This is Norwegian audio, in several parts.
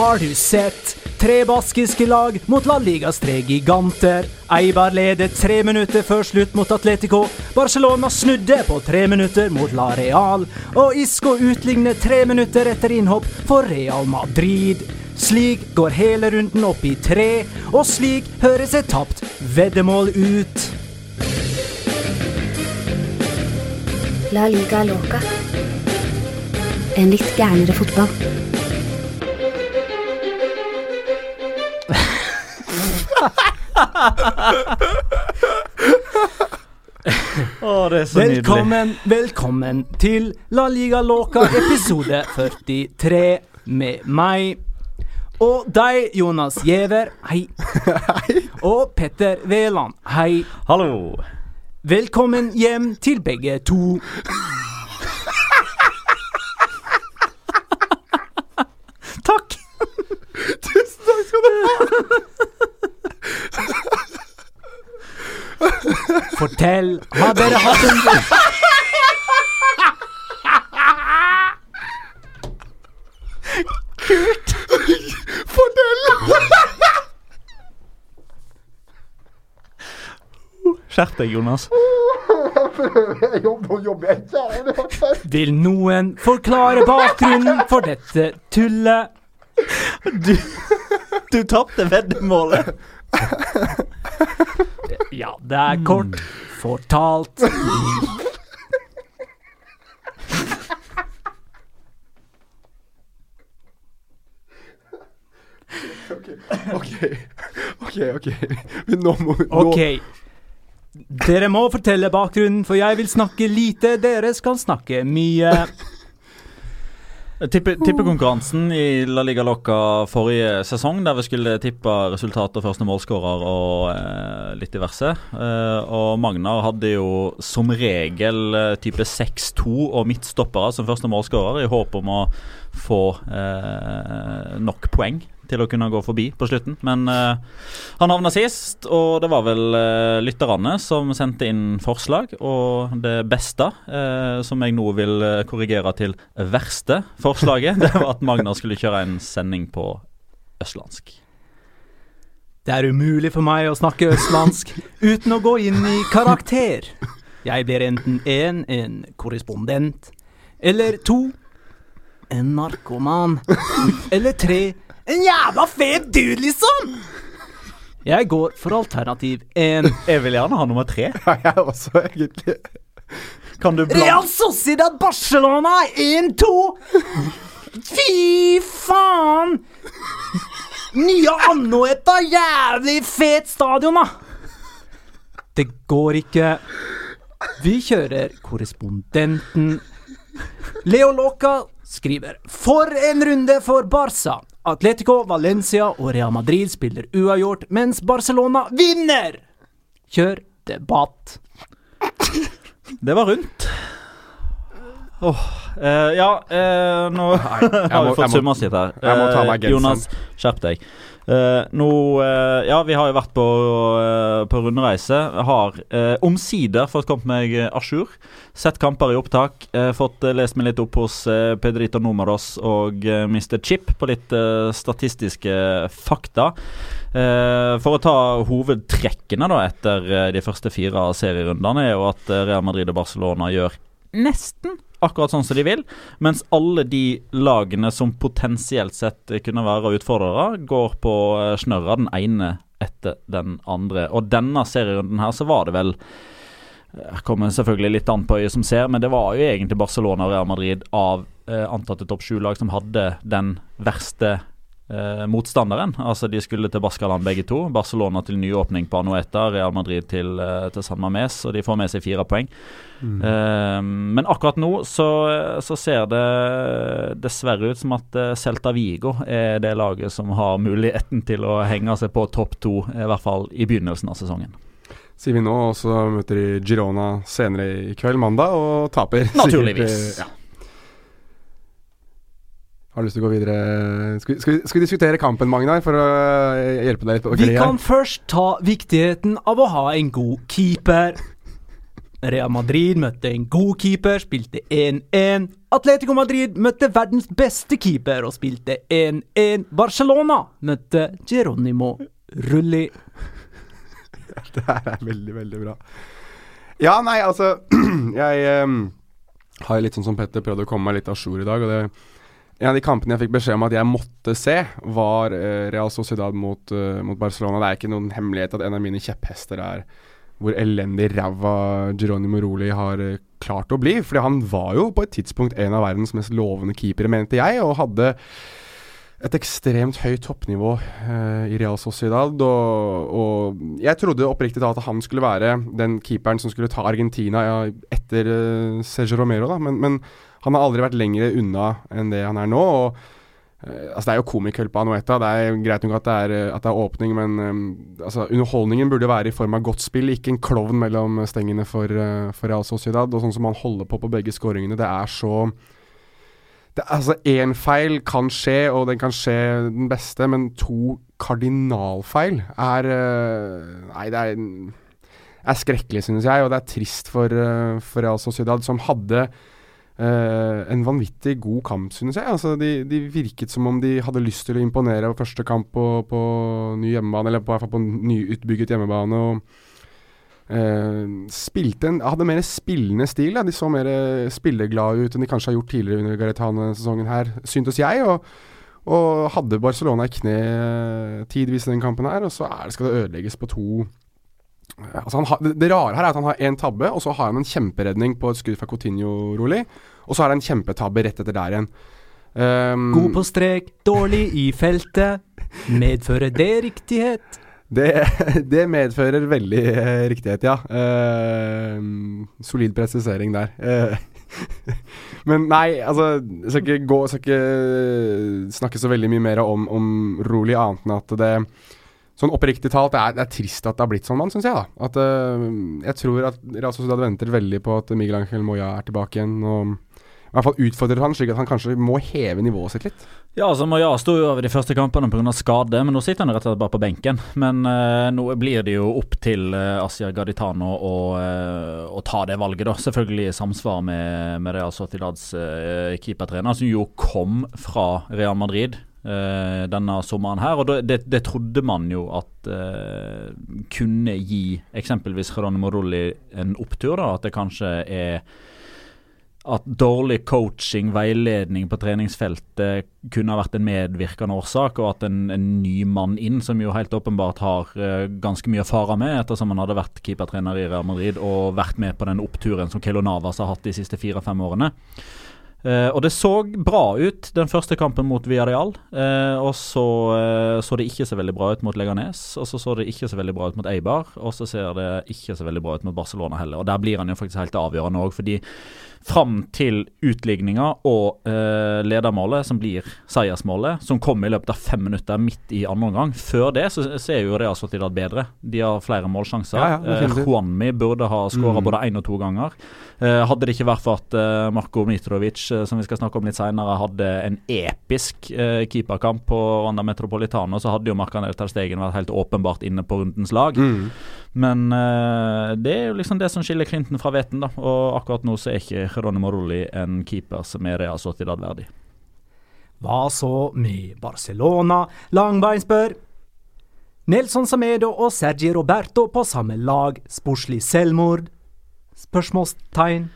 Har du sett tre baskiske lag mot La Ligas tre giganter? Eibar ledet tre minutter før slutt mot Atletico. Barcelona snudde på tre minutter mot La Real. Og Isco utlignet tre minutter etter innhopp for Real Madrid. Slik går hele runden opp i tre, og slik høres et tapt veddemål ut. La liga loca. En litt gærnere fotball. Å, det er så nydelig. Velkommen, velkommen til La Liga Loca episode 43 med meg. Og deg, Jonas Giæver, hei. Og Petter Veland, hei. Hallo. Velkommen hjem til begge to. Takk. Tusen takk skal du ha! Fortell, har dere hatt en Fortell! Skjerp deg, Jonas. Jeg jobber, jobber. Vil noen forklare bakgrunnen for dette tullet? Du, du tapte veddemålet. Ja, det er kort fortalt. OK, OK. ok Men nå må nå, Ok. Dere må fortelle bakgrunnen, for jeg vil snakke lite, dere skal snakke mye. Tippe, tippekonkurransen i La Liga Loca forrige sesong, der vi skulle tippe resultat og første målskårer og eh, litt diverse. Eh, og Magnar hadde jo som regel eh, type 6-2 og midtstoppere som første målskårer, i håp om å få eh, nok poeng til å kunne gå forbi på slutten. Men uh, han havna sist, og det var vel uh, lytterne som sendte inn forslag. Og det beste, uh, som jeg nå vil korrigere til verste forslaget, det var at Magnar skulle kjøre en sending på østlandsk. Det er umulig for meg å snakke østlandsk uten å gå inn i karakter. Jeg blir enten én, en korrespondent, eller to, en narkoman, eller tre, en jævla fet dude, liksom! Jeg går for alternativ én. Jeg vil gjerne ha nummer tre. Ja, jeg også, egentlig. Kan du blande Real Sociedad Barcelona 1-2! Fy faen! Nye Annoeta, jævlig fet stadion, da! Det går ikke. Vi kjører korrespondenten. Leo Loca skriver For en runde for Barca. Atletico, Valencia og Real Madrid spiller uavgjort, mens Barcelona vinner! Kjør debatt. Det var rundt. Åh, eh, ja, eh, nå har vi fått summa sitt her. Eh. Jonas, skjerp deg. Eh, nå uh, Ja, vi har jo vært på, uh, på rundreise. Har omsider fått kommet meg a jour. Sett kamper i opptak. fått lest meg litt opp hos Pedrito Nomados og Mr. Chip på litt statistiske fakta. For å ta hovedtrekkene da etter de første fire serierundene, er jo at Real Madrid og Barcelona gjør nesten akkurat sånn som de vil, mens alle de lagene som potensielt sett kunne være utfordrere, går på eh, snørra den ene etter den andre. Og denne serierunden her så var det vel jeg kommer selvfølgelig litt an på øyet som ser, men det var jo egentlig Barcelona og Real Madrid av eh, antatte topp sju-lag som hadde den verste eh, motstanderen. Altså De skulle til Baskaland begge to. Barcelona til nyåpning på Anueta, Real Madrid til, eh, til San Mames, og de får med seg fire poeng. Eh, men akkurat nå så, så ser det dessverre ut som at eh, Celta Vigo er det laget som har muligheten til å henge seg på topp to, i hvert fall i begynnelsen av sesongen. Sier vi nå, og så møter de Girona senere i kveld, mandag, og taper. Naturligvis. Sikkert, eh, ja. Har du lyst til å gå videre? Skal, vi- skal, vi- skal vi diskutere kampen, Magnar, for å eh, hjelpe deg litt på Vi kan først ta viktigheten av å ha en god keeper. Real Madrid møtte en god keeper, spilte 1-1. Atletico Madrid møtte verdens beste keeper og spilte 1-1. Barcelona møtte Geronimo Rulli. Det her er veldig, veldig bra. Ja, nei, altså Jeg um, har litt sånn som Petter prøvd å komme meg litt a jour i dag. Og det, en av de kampene jeg fikk beskjed om at jeg måtte se, var uh, Real Sociedad mot, uh, mot, Barcelona. Det er ikke noen hemmelighet at en av mine kjepphester er hvor elendig ræva Geronimo Roli har uh, klart å bli. Fordi han var jo på et tidspunkt en av verdens mest lovende keepere, mente jeg, og hadde et ekstremt høyt toppnivå eh, i Real Sociedad. Og, og, jeg trodde oppriktig talt at han skulle være den keeperen som skulle ta Argentina ja, etter eh, Sergio Romero, da. Men, men, han har aldri vært lenger unna enn det han er nå. og uh, altså Det er jo komikulpa Noeta. Det er greit nok at det er, at det er åpning, men um, altså, underholdningen burde være i form av godt spill, ikke en klovn mellom stengene for, for Real Sociedad. Og sånn som han holder på på begge skåringene, det er så det, altså Én feil kan skje, og den kan skje den beste, men to kardinalfeil er uh, Nei, det er, er skrekkelig, synes jeg, og det er trist for, uh, for Real Sociedad, som hadde uh, en vanvittig god kamp, synes jeg. Altså, de, de, virket som om de hadde lyst til å imponere første kamp på, på ny hjemmebane, eller på, på nyutbygget hjemmebane. og Uh, spilte en, hadde mer spillende stil. Da. De så mer spilleglade ut enn de kanskje har gjort tidligere under Garetane sesongen her, syntes jeg. Og, og hadde Barcelona i kne tidvis i den kampen her, og så det, skal det ødelegges på to altså ha, det, det, rare her er at han har én tabbe, og så har han en kjemperedning på et skudd fra Coutinho, rolig. Og så har han en kjempetabbe rett etter der igjen. Um, God på strek, dårlig i feltet. Medfører det riktighet? Det, det, medfører veldig eh, riktighet, ja. Uh, solid presisering der. Uh, men nei, altså Jeg skal ikke, gå, skal ikke snakke så veldig mye mer om, om Roli, annet enn at det Sånn oppriktig talt, det er, det er, trist at det har blitt sånn, mann, syns jeg. da. At uh, Jeg tror at Real Sociedad venter veldig på at Miguel Ángel Moya er tilbake igjen. og i hvert fall utfordrer han, slik at han kanskje må heve nivået sitt litt. Ja, altså Maja sto jo over de første kampene pga. skade, men nå sitter han rett og slett bare på benken. Men uh, nå blir det jo opp til uh, Asia Gaditano å, uh, å, ta det valget, da. Selvfølgelig i samsvar med, med Real Sotilads uh, keepertrener, som jo kom fra Real Madrid. Denne sommeren her, og det, det, trodde man jo at kunne gi eksempelvis Geronimo Rulli en opptur. da, At det kanskje er at dårlig coaching, veiledning på treningsfeltet kunne ha vært en medvirkende årsak, og at en, en ny mann inn, som jo helt åpenbart har uh, ganske mye å fare med, ettersom han hadde vært keepertrener i Real Madrid og vært med på den oppturen som Kelo Navas har hatt de siste fire-fem årene. Uh, og det så bra ut den første kampen mot Villarreal. Uh, og så uh, så det ikke så veldig bra ut mot Leganes. Og så så det ikke så veldig bra ut mot Eibar. Og så ser det ikke så veldig bra ut mot Barcelona heller. Og der blir han jo faktisk helt avgjørende òg, fordi fram til utligninga og eh, ledermålet, som blir seiersmålet, som kommer i løpet av fem minutter midt i andre omgang. Før det så ser jo Real Sociedad bedre. De har flere målsjanser. Ja, ja, eh, Juanmi burde ha skåra mm. både én og to ganger. Eh, hadde det ikke vært for at Marko Mitrovic, som vi skal snakke om litt senere, hadde en episk keeperkamp på Randa Metropolitano, så hadde jo Markanel Terstegen vært helt åpenbart inne på rundens lag. Mm. Men det er jo liksom det som skiller Clinton fra Veten, da. Og akkurat nå så er ikke Geronimo Rulli en keeper som er Real Sociedad verdig. Hva så med Barcelona? Langbein spør. Nelson Samedo og Sergi Roberto på samme lag. Sportslig selvmord? Spørsmålstegn.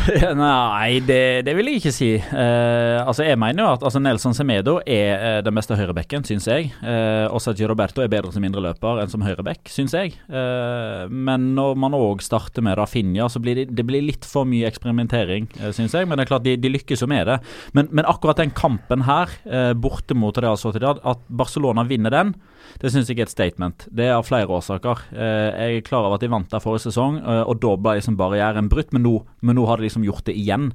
Nei, det, det, vil jeg ikke si. Uh, altså, Jeg mener jo at altså, Nelson Semedo er uh, den beste høyrebekken, syns jeg. Uh, og Sergio Roberto er bedre som indreløper enn som høyrebekk, syns jeg. men når man òg starter med Rafinha, så blir det, det blir litt for mye eksperimentering, uh, syns jeg. Men det er klart, de, de lykkes jo med det. Men, men, akkurat den kampen her, borte mot Real Sociedad, at Barcelona vinner den, det syns jeg er et statement. Det er av flere årsaker. jeg er klar over at de vant der forrige sesong, og da ble liksom barrieren brutt, men nå, men nå har de liksom gjort det igjen.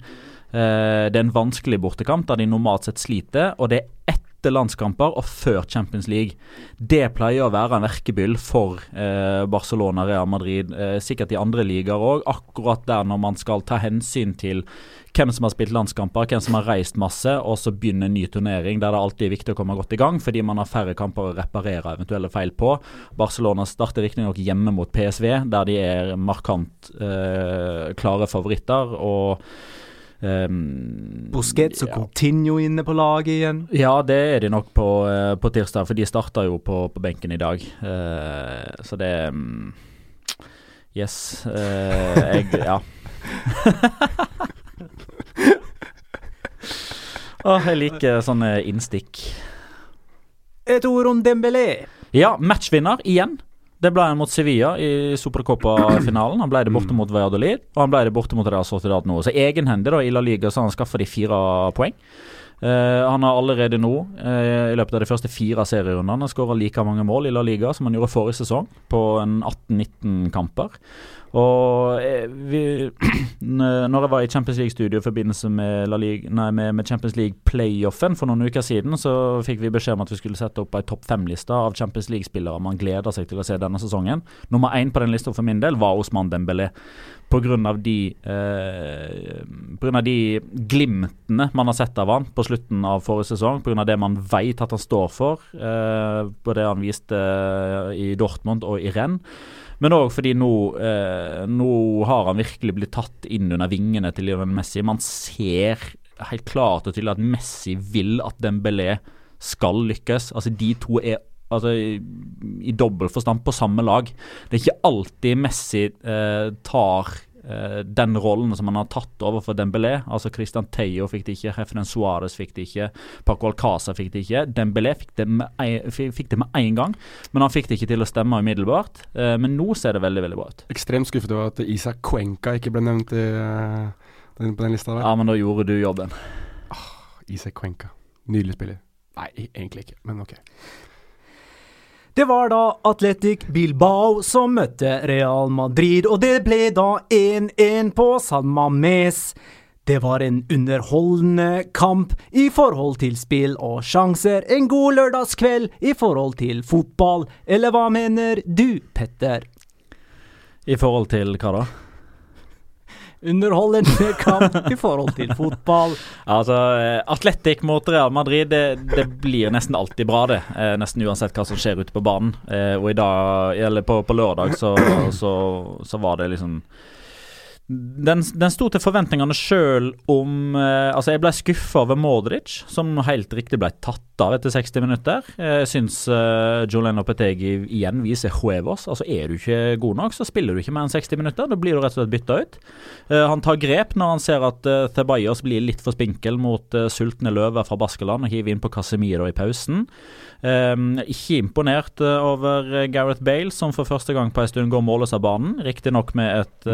Uh, det er en vanskelig bortekamp der de normalt sett sliter, og det er ett etter landskamper og før Champions League. Det pleier å være en verkebyll for eh, Barcelona, Real Madrid, eh, sikkert i andre ligaer òg. Akkurat der når man skal ta hensyn til hvem som har spilt landskamper, hvem som har reist masse, og så begynne en ny turnering der det alltid er viktig å komme godt i gang, fordi man har færre kamper å reparere eventuelle feil på. Barcelona starter riktignok hjemme mot PSV, der de er markant eh, klare favoritter. og Um, Busquets og ja. Coutinho inne på laget igjen? Ja, det er de nok på, uh, på tirsdag, for de starta jo på, på, benken i dag. Uh, så det um, Yes. Uh, jeg Ja. oh, jeg liker sånne innstikk. Et ord om Dembélé. Ja, matchvinner igjen. Det ble han mot Sevilla i Supercopa-finalen. Han ble det borte mot Valladolid, og han ble det borte mot Real Sociedad nå. Så egenhendig da i La Liga så har han skaffa de fire poeng. Uh, han har allerede nå, uh, i løpet av de første fire serierundene, skåra like mange mål i La Liga som han gjorde forrige sesong, på en 18-19 kamper. Og eh, vi, når jeg var i Champions League-studio i forbindelse med, League, nei, med, med, Champions League-playoffen for noen uker siden, så fikk vi beskjed om at vi skulle sette opp ei topp fem-liste av Champions League-spillere man gleder seg til å se denne sesongen. Nummer én på den lista for min del var Osman Dembélé. Pga. De, eh, på grunn av de glimtene man har sett av han på slutten av forrige sesong, pga. det man vet at han står for, eh, på det han viste i Dortmund og i Rennes. Men òg fordi nå, eh, nå har han virkelig blitt tatt inn under vingene til Lionel Messi. Man ser helt klart og tydelig at Messi vil at Dembélé skal lykkes. Altså De to er altså, i, i dobbel forstand på samme lag. Det er ikke alltid Messi eh, tar den rollen som han har tatt over for Dembélé. Altså Christian Theo fikk det ikke, Hefren Suárez fikk det ikke, Paco Alcázar fikk det ikke. Dembélé fikk det, med, fikk det med én gang, men han fikk det ikke til å stemme umiddelbart. Uh, men nå ser det veldig veldig bra ut. Ekstremt skuffet over at Isak Cuenca ikke ble nevnt i, uh, den, på den lista. Der. Ja, men da gjorde du jobben. Oh, Isak Cuenca. Nydelig spiller. Nei, egentlig ikke, men ok. Det var da Atletic Bilbao som møtte Real Madrid, og det ble da 1-1 på San Mames. Det var en underholdende kamp i forhold til spill og sjanser. En god lørdagskveld i forhold til fotball. Eller hva mener du, Petter? I forhold til hva da? Underholdende kamp i forhold til fotball. Altså, eh, Atletic mot Real Madrid, det, det, blir nesten alltid bra, det. Eh, nesten uansett hva som skjer ute på banen. Eh, og i dag, eller på, på lørdag, så, så, så var det liksom den, den sto til forventningene sjøl om eh, Altså, jeg ble skuffa over Modric, som helt riktig ble tatt av etter 60 minutter. Jeg syns eh, Jolene Opetegi igjen viser huevos. Altså, er du ikke god nok, så spiller du ikke mer enn 60 minutter. Da blir du rett og slett bytta ut. Eh, han tar grep når han ser at eh, Thebaillos blir litt for spinkel mot eh, sultne løver fra Baskeland, og hiver inn på Casemiro i pausen. Um, ikke imponert uh, over eh, Gareth Bale, som for første gang på en stund går målløs av banen. Riktignok med et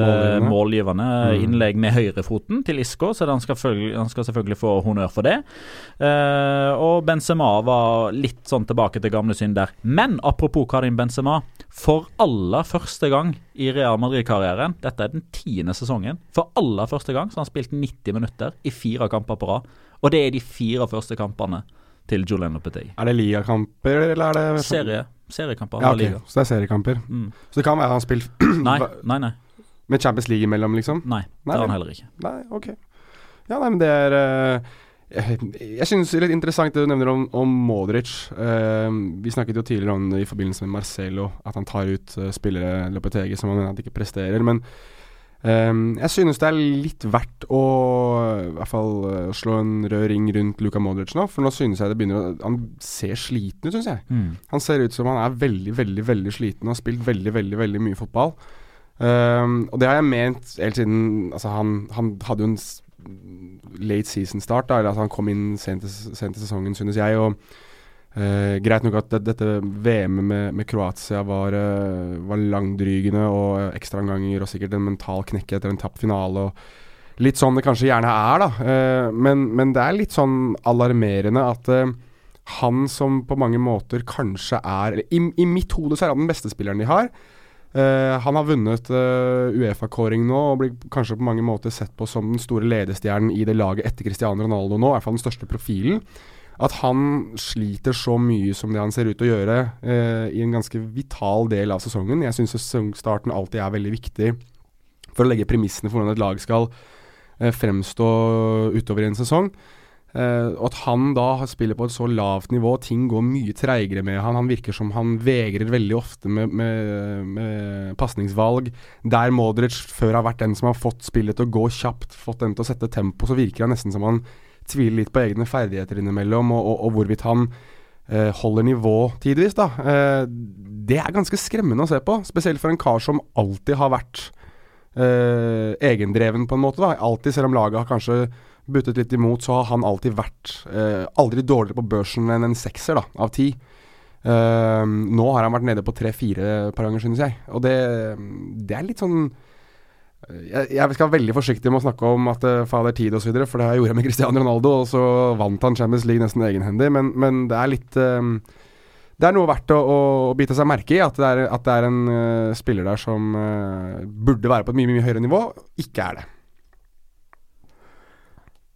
målgivende mm. innlegg med høyrefoten til Isco, så han skal, han skal, selvfølgelig få honnør for det. Uh, og Benzema var litt sånn tilbake til gamle synder. Men apropos Karim Benzema. For aller første gang i Real Madrid-karrieren, dette er den tiende sesongen, for aller første gang så har han spilt 90 minutter i fire kamper på rad. Og det er de fire første kampene til Julian Lopetegui. Er det ligakamper, eller er det Serie. Seriekamper. Ja, okay. Så det er seriekamper. Mm. Så det kan være han har spilt Nei, nei, nei. Med Champions League imellom, liksom? Nei, det har han heller ikke. Nei, ok. Ja, nei, men det er uh, Jeg, jeg synes det er litt interessant det du nevner om, om Modric. Uh, vi snakket jo tidligere om i forbindelse med Marcelo, at han tar ut uh, spillere Lopetegi som han mener at ikke presterer. Men Um, jeg synes det er litt verdt å i hvert fall slå en rød ring rundt Luka Modric nå. For nå synes jeg det begynner å Han ser sliten ut, synes jeg. Mm. Han ser ut som han er veldig, veldig veldig sliten og har spilt veldig, veldig veldig mye fotball. Um, og det har jeg ment helt siden Altså, han, han hadde jo en late season-start. Eller at han kom inn sent i sesongen, synes jeg. Og Uh, greit nok at det, dette VM-et med, med, Kroatia var, uh, var langdrygende og uh, ekstraomganger og sikkert en mental knekk etter en tapt finale. og Litt sånn det kanskje gjerne er, da. Uh, men, men, det er litt sånn alarmerende at han som på mange måter kanskje er I, i mitt hode så er han den beste spilleren de har. Han har vunnet Uefa-kåring nå og blir kanskje på mange måter sett på som den store ledestjernen i det laget etter Cristiano Ronaldo nå. I hvert fall den største profilen. At han sliter så mye som det han ser ut til å gjøre uh, i en ganske vital del av sesongen. Jeg syns sesongstarten alltid er veldig viktig for å legge premissene for hvordan et lag skal eh, fremstå utover i en sesong. Uh, at han da spiller på et så lavt nivå, ting går mye treigere med han. Han virker som han vegrer veldig ofte med, med, med pasningsvalg. Der Modric før har vært den som har fått spillet til å gå kjapt, fått den til å sette tempo, så virker han nesten som han tviler litt på egne ferdigheter innimellom, og, og, og hvorvidt han uh, holder nivå tidvis. da. Uh, det er ganske skremmende å se på, spesielt for en kar som alltid har vært egendreven, på en måte. da. Alltid, selv om laget har kanskje buttet litt imot, så har han alltid vært eh, aldri dårligere på børsen enn en sekser da, av ti. Eh, nå har han vært nede på tre-fire par ganger, synes jeg. Og det, det er litt sånn jeg, jeg, skal være veldig forsiktig med å snakke om at uh, fader tid osv., for det gjorde jeg med Cristiano Ronaldo, og så vant han Champions League nesten egenhendig. Men, men det er litt uh, Det er noe verdt å, å, bite seg merke i, at det er, at det er en uh, spiller der som burde være på et mye, mye høyere nivå, ikke er det.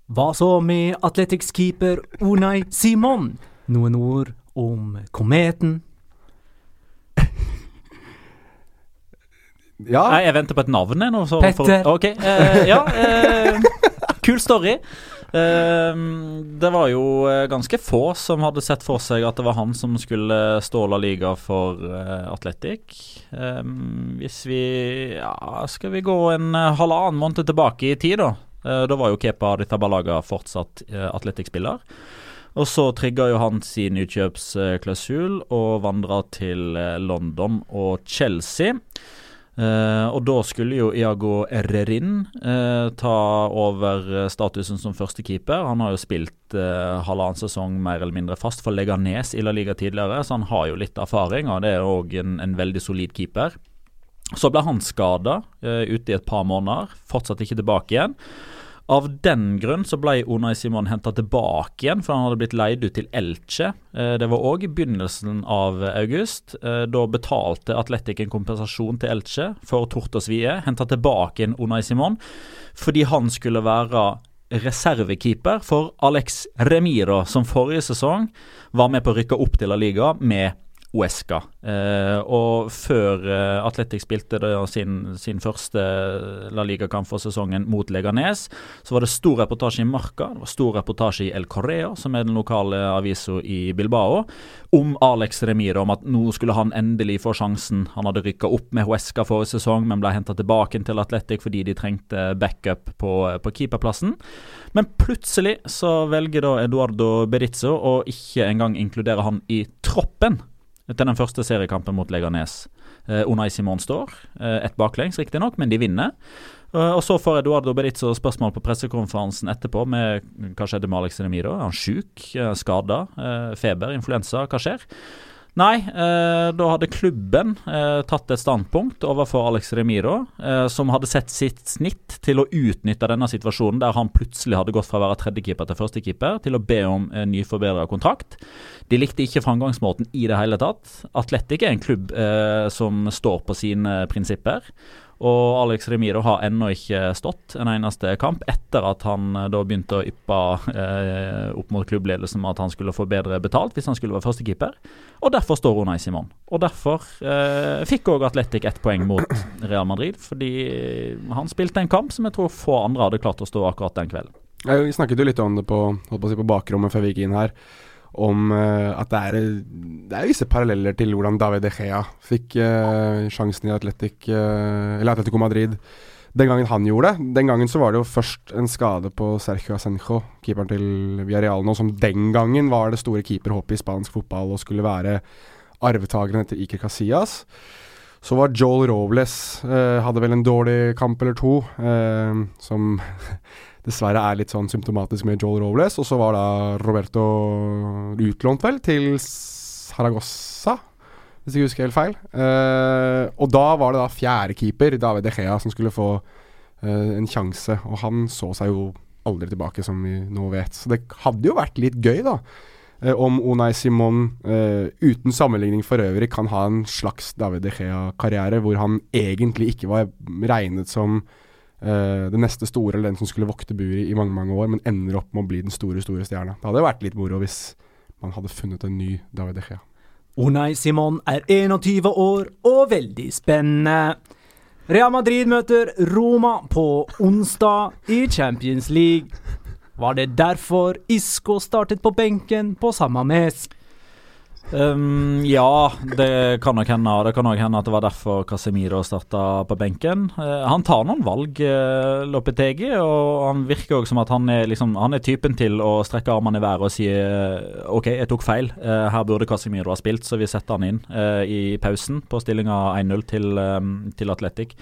Hva så med Athletics-keeper Unai Simon? Noen ord om kometen? ja. Nei, jeg venter på et navn nå. Petter. For, ok, eh, ja. Eh, kul story. Eh, det var jo eh, ganske få som hadde sett for seg at det var han som skulle ståle Liga for eh, Atletic. Eh, hvis vi ja, Skal vi gå en halvannen måned tilbake i tid, da? Eh, da var jo Kepa Aditabalaga fortsatt Atletic-spiller. Og så trigga jo han sin utkjøpsklausul og vandra til eh, London og Chelsea. Uh, og da skulle jo Iago Errerin uh, ta over statusen som førstekeeper. Han har jo spilt uh, halvannen sesong mer eller mindre fast for Leganes i La Liga tidligere, så han har jo litt erfaring, og det er òg en, en, veldig solid keeper. Så ble han skada ute i et par måneder, fortsatt ikke tilbake igjen. Av den grunn så ble Unai Simon henta tilbake igjen, for han hadde blitt leid ut til Elche. Eh, det var òg i begynnelsen av august. Eh, da betalte Atletic en kompensasjon til Elche for Tortosvie, Henta tilbake igjen Unai Simon fordi han skulle være reservekeeper for Alex Remiro, som forrige sesong var med på å rykke opp til La Liga med Uesca. Eh, og før eh, Atletic spilte sin, sin, første La Liga-kamp for sesongen mot Leganes, så var det stor reportasje i Marca, det var stor reportasje i El Correo, som er den lokale avisa i Bilbao, om Alex Remiro, om at nå skulle han endelig få sjansen. Han hadde rykka opp med Huesca forrige sesong, men ble henta tilbake til Atletic fordi de trengte backup på, på keeperplassen. Men plutselig så velger da Eduardo Berizzo å ikke engang inkludere han i troppen til den første seriekampen mot Leganes. Eh, Unai Simon står, eh, ett baklengs riktignok, men de vinner. Eh, og Så får Eduardo Beritzo spørsmål på pressekonferansen etterpå med hva skjedde med Alex Nemiro. Er han sjuk? Skada? Feber? Influensa? Hva skjer? Nei, eh, da hadde klubben eh, tatt et standpunkt overfor Alex Remiro, eh, som hadde sett sitt snitt til å utnytte denne situasjonen der han plutselig hadde gått fra å være tredjekeeper til førstekeeper, til å be om en ny forbedra kontrakt. De likte ikke framgangsmåten i det hele tatt. Atletic er en klubb eh, som står på sine prinsipper. Og Alex Remiro har ennå ikke stått en eneste kamp etter at han eh, da begynte å yppe eh, opp mot klubbledelsen med at han skulle få bedre betalt hvis han skulle være førstekeeper. Og derfor står Unai Simon. Og derfor eh, fikk òg Atletic ett poeng mot Real Madrid, fordi han spilte en kamp som jeg tror få andre hadde klart å stå akkurat den kvelden. Vi snakket jo litt om det på, på, si på bakrommet før vi gikk inn her om uh, at det er, det er, visse paralleller til hvordan David De Gea fikk uh, sjansen i Atletic, eller Atletico Madrid den gangen han gjorde det. Den gangen så var det jo først en skade på Sergio Asenjo, keeperen til Villarreal nå, som den gangen var det store keeperhoppet i spansk fotball og skulle være arvetakeren etter Iker Casillas. Så var Joel Robles Hadde vel en dårlig kamp eller to, som dessverre er litt sånn symptomatisk med Joel Robles. Og så var da Roberto utlånt, vel, til Saragossa, hvis jeg ikke husker helt feil. Uh, og da var det da fjerdekeeper, David De Gea, som skulle få uh, en sjanse. Og han så seg jo aldri tilbake, som vi nå vet. Så det hadde jo vært litt gøy, da. Uh, om Unai Simon, uten sammenligning for øvrig, kan ha en slags David De Gea-karriere hvor han egentlig ikke var regnet som eh, det neste store, eller den som skulle vokte buret i mange mange år, men ender opp med å bli den store, store stjerna. Det hadde vært litt moro hvis man hadde funnet en ny David Gea. Unai Simon er 21 år og veldig spennende. Real Madrid møter Roma på onsdag i Champions League. Var det derfor Isco startet på benken på samme mes? Um, ja, det kan nok hende. Det kan nok hende at det var derfor Casemiro starta på benken. Uh, han tar noen valg, uh, Lopetegi, og han virker òg som at han er, liksom, han er typen til å strekke armene i været og si uh, OK, jeg tok feil. Her burde Casemiro ha spilt, så vi setter han inn i pausen på stillinga 1-0 til, um, til Atletic.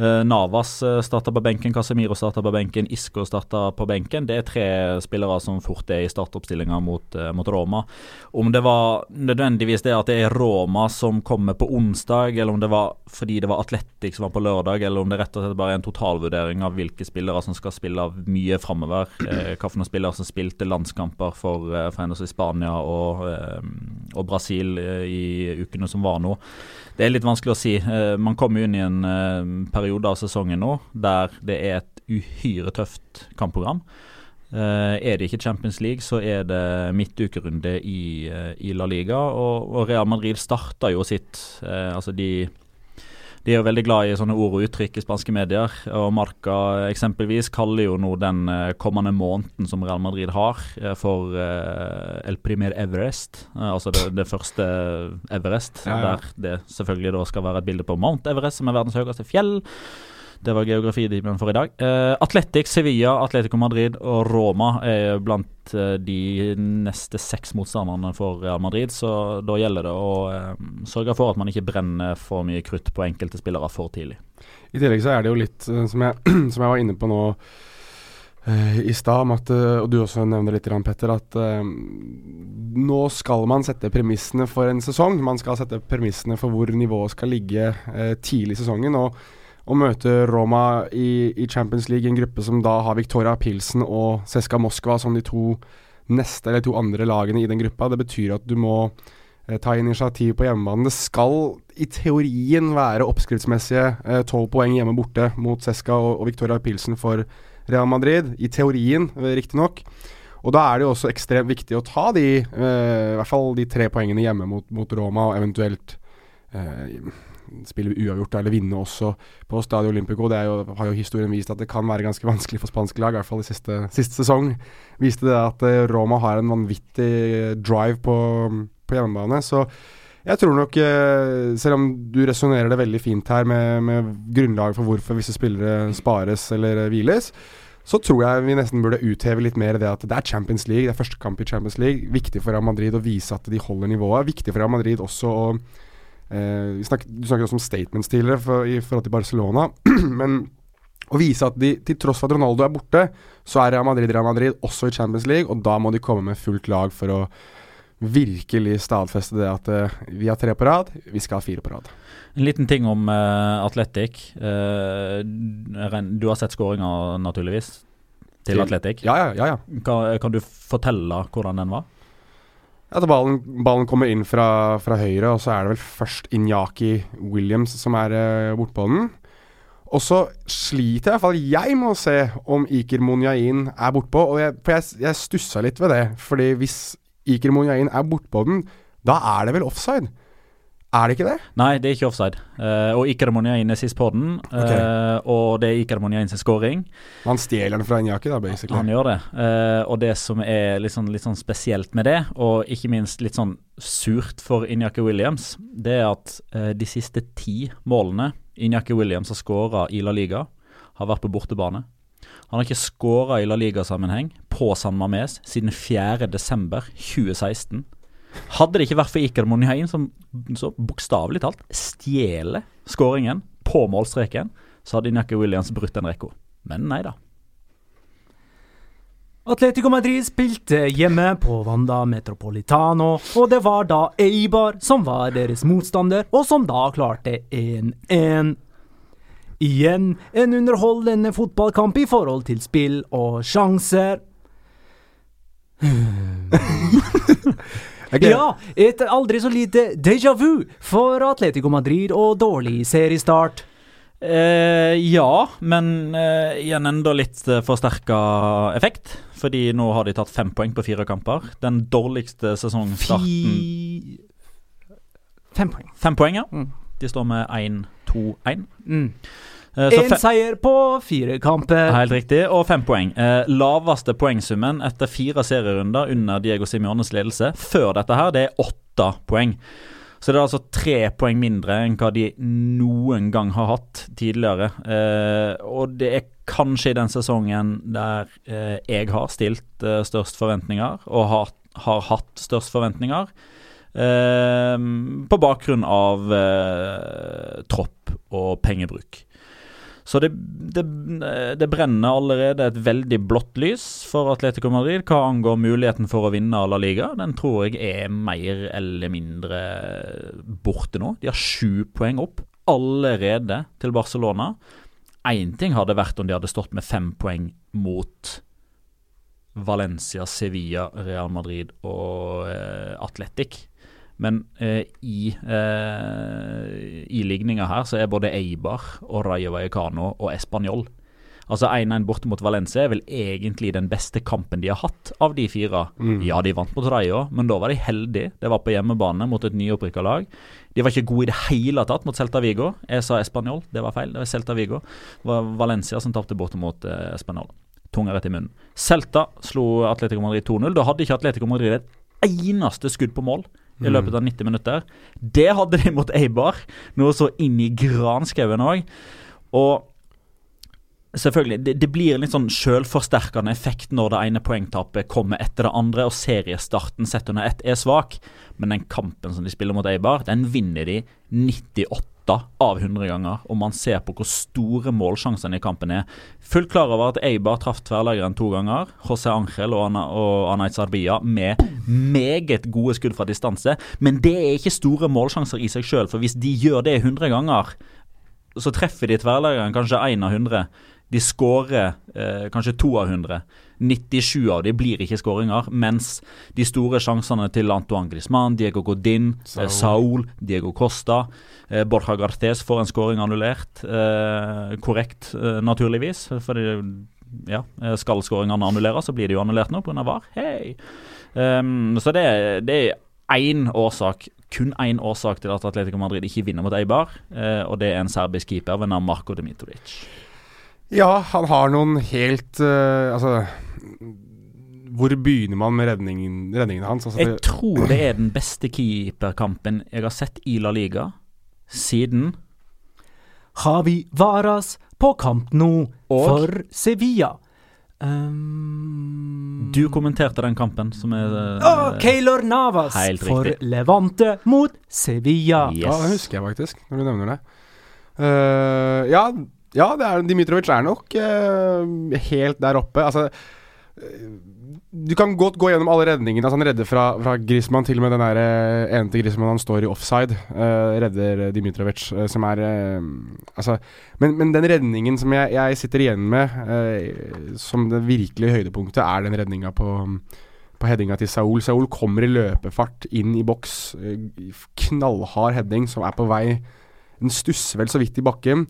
Uh, Navas uh, starta på benken, Casemiro starta på benken, Isco starta på benken. Det er tre spillere som fort er i startoppstillinga mot, uh, mot, Roma. Om det var nødvendigvis det at det er Roma som kommer på onsdag, eller om det var fordi det var Atletic som var på lørdag, eller om det rett og slett bare er en totalvurdering av hvilke spillere som skal spille mye framover. Eh, hvilke spillere som spilte landskamper for, for henholdsvis Spania og, og Brasil i ukene som var nå. Det er litt vanskelig å si. man kommer jo inn i en periode periode av sesongen nå der det er et uhyre tøft kampprogram. Uh, er det ikke Champions League, så er det midtukerunde i, uh, i La Liga. Og, og, Real Madrid starta jo sitt uh, Altså, de, de er jo veldig glad i sånne ord og uttrykk i spanske medier. Og Marca eksempelvis kaller jo nå den kommende måneden som Real Madrid har, for El Primer Everest. altså det, det, første Everest, ja, ja. der det selvfølgelig da skal være et bilde på Mount Everest, som er verdens høyeste fjell. Det var geografitimen for i dag. Uh, Atletic, Sevilla, Atletico Madrid og Roma er blant uh, de neste seks motstanderne for Real Madrid. Så da gjelder det å uh, sørge for at man ikke brenner for mye krutt på enkelte spillere for tidlig. I tillegg så er det jo litt, som jeg, som jeg var inne på nå i stad, og du også nevner litt, Petter, at nå skal man sette premissene for en sesong. Man skal sette premissene for hvor nivået skal ligge tidlig i sesongen. og å møte Roma i, i, Champions League, en gruppe som da har Victoria Pilsen og Seska Moskva som de to neste eller to andre lagene i den gruppa. Det betyr at du må eh, ta initiativ på hjemmebane. Det skal i teorien være oppskriftsmessige tolv eh, poeng hjemme borte mot Seska og, og, Victoria Pilsen for Real Madrid. I teorien, eh, riktignok. Og da er det jo også ekstremt viktig å ta de, eh, i hvert fall de tre poengene hjemme mot, mot Roma, og eventuelt eh, spille uavgjort eller vinne også på Stadio Olympico. Det jo, har jo historien vist at det kan være ganske vanskelig for spanske lag, i hvert fall i siste, siste sesong. Viste det at uh, Roma har en vanvittig drive på, på hjemmebane. Så jeg tror nok, uh, selv om du resonnerer det veldig fint her med, med grunnlag for hvorfor visse spillere spares eller hviles, så tror jeg vi nesten burde utheve litt mer det at det er Champions League, det er første kamp i Champions League. Viktig for Real Madrid å vise at de holder nivået. Viktig for Real Madrid også å Eh, snakket, du snakket også om statements tidligere for, i forhold til Barcelona. men å vise at de, til tross for at Ronaldo er borte, så er Real Madrid Real Madrid også i Champions League, og da må de komme med fullt lag for å virkelig stadfeste det at uh, vi har tre på rad, vi skal ha fire på rad. En liten ting om uh, Atletic. Uh, du har sett skåringa, naturligvis, til, til Atletic. Ja, ja, ja, ja. Kan, kan du fortelle hvordan den var? At ballen, ballen, kommer inn fra, fra, høyre, og så er det vel først Inyaki Williams som er uh, bortpå den. Og så sliter i hvert fall jeg med å se om Iker Monjain er bortpå. Og jeg, for jeg, jeg stussa litt ved det. Fordi hvis Iker Monjain er bortpå den, da er det vel offside? Er det ikke det? Nei, det er ikke offside. Uh, og Iker Monjain er sist på den. Uh, okay. Og det er Iker Monjain sin scoring. Han stjeler den fra Injaki, da, basically. Han gjør det. Uh, og det som er litt sånn, litt sånn, spesielt med det, og ikke minst litt sånn surt for Injaki Williams, det er at de siste ti målene Injaki Williams har skåra i La Liga, har vært på bortebane. Han har ikke skåra i La Liga-sammenheng på San Mames siden 4.12.2016. Hadde det ikke vært for Iker Monjain, som så bokstavelig talt stjeler skåringen på målstreken, så hadde Inaki Williams brutt den rekka. Men nei da. Atletico Madrid spilte hjemme på Wanda Metropolitano, og det var da Eibar som var deres motstander, og som da klarte 1-1. Igjen en underholdende fotballkamp i forhold til spill og sjanser. Ja, et aldri så lite déjà vu for Atletico Madrid og dårlig seriestart. Eh, ja, men eh, igjen enda litt eh, forsterka effekt. Fordi nå har de tatt fem poeng på fire kamper. Den dårligste sesongstarten Fi... Fem poeng. Fem poeng, ja. Mm. De står med 1-2-1. Mm. Eh, Én fe- seier på fire kamper. Helt riktig, og fem poeng. Eh, laveste poengsummen etter fire serierunder under Diego Simiones ledelse før dette her, det er åtte poeng. Så det er altså tre poeng mindre enn hva de noen gang har hatt tidligere. Eh, og det er kanskje i den sesongen der eh, jeg har stilt eh, størst forventninger, og har, har hatt størst forventninger. Eh, på bakgrunn av eh, tropp og pengebruk. Så det, det, det brenner allerede et veldig blått lys for Atletico Madrid hva angår muligheten for å vinne La Liga. Den tror jeg er mer eller mindre borte nå. De har sju poeng opp allerede til Barcelona. Én ting hadde vært om de hadde stått med fem poeng mot Valencia, Sevilla, Real Madrid og eh, Atletic. Men eh, i, eh, i ligninga her så er både Eibar og Rayo Vallecano og Español. Altså 1-1 borte mot Valencia er vel egentlig den beste kampen de har hatt av de fire. Mm. Ja, de vant mot Rayo, men da var de heldige. Det var på hjemmebane mot et nyopprykka lag. De var ikke gode i det hele tatt mot Celta Vigo. Jeg sa Español, det var feil. Det var Celta Vigo. Det var Valencia som tapte borte mot eh, Español. Tunga rett i munnen. Celta slo Atletico Madrid 2-0. Da hadde ikke Atletico Madrid et eneste skudd på mål i løpet av 90 minutter. Det hadde de mot Eibar, noe så inn i granskauen òg. Og selvfølgelig, det, det blir en litt sånn sjølforsterkende effekt når det ene poengtapet kommer etter det andre, og seriestarten sett under ett er svak. Men den kampen som de spiller mot Eibar, den vinner de 98 av 100 ganger. Og man ser på hvor store målsjansene i kampen er. Fullt klar over at Eibar traff tverrleggeren to ganger. José Ángel og, Ana, og Anait Sarbia med meget gode skudd fra distanse. Men det er ikke store målsjanser i seg sjøl, for hvis de gjør det 100 ganger, så treffer de tverrleggeren kanskje én av 100. De skårer eh, kanskje to av 100. 97 av de blir ikke skåringer, mens de store sjansene til Antoine Griezmann, Diego Godin, Saul. Saul, Saul Diego Costa eh, Borja Garthes får en skåring annullert. Eh, korrekt, eh, naturligvis. Fordi ja, eh, skal skåringene annulleres, så blir de jo annullert nå pga. VAR. Hei! Um, så det, det er én årsak, kun én årsak til at Atletico Madrid ikke vinner mot Eibar, eh, og det er en serbisk keeper ved navn Marko Dimitrovic. Ja, han har noen helt uh, Altså Hvor begynner man med redningen, redningen hans? Altså, Jeg tror det er den beste keeperkampen jeg har sett i La Liga siden Javi Varas på kamp nå Og? for Sevilla. Um, Du kommenterte den kampen, som er Å, Keylor Navas for. Levante mot Sevilla. Yes. Ja, det husker jeg faktisk, når du nevner det. Uh, ja, ja er, Dimitrovic er nok eh, helt der oppe. Altså eh, Du kan godt gå gjennom alle redningene. Altså, han redder fra, fra Griezmann, til og med den der, eh, ene til Griezmann han står i offside. eh, redder Dimitrovic, eh, som er eh, Altså men, men den redningen som jeg, jeg sitter igjen med som det virkelige høydepunktet, er den redninga på på headinga til Saul. Saul kommer i løpefart inn i boks. Knallhard heading som er på vei Den stusser vel så vidt i bakken.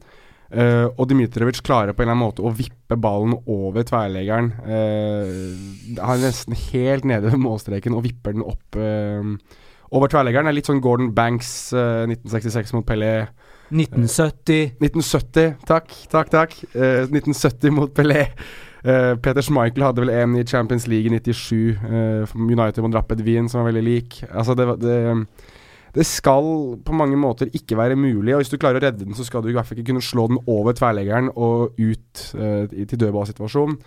Eh, og Dmitrovic klarer på en eller annen måte å vippe ballen over tverrleggeren. Uh, han er nesten helt nede ved målstreken og vipper den opp uh, over tverrleggeren. Det er litt sånn Gordon Banks eh, 1966 mot Pelé. 1970. 1970, takk, takk, takk. Eh, 1970 mot Pelé. Eh, Peter Schmeichel hadde vel en i Champions League i 97. eh, United mot Rapid Wien, som var veldig lik. Altså, det, var- det, det skal på mange måter ikke være mulig. Og hvis du klarer å redde den, så skal du i hvert fall ikke kunne slå den over tverrleggeren og ut uh, til dødballsituasjon.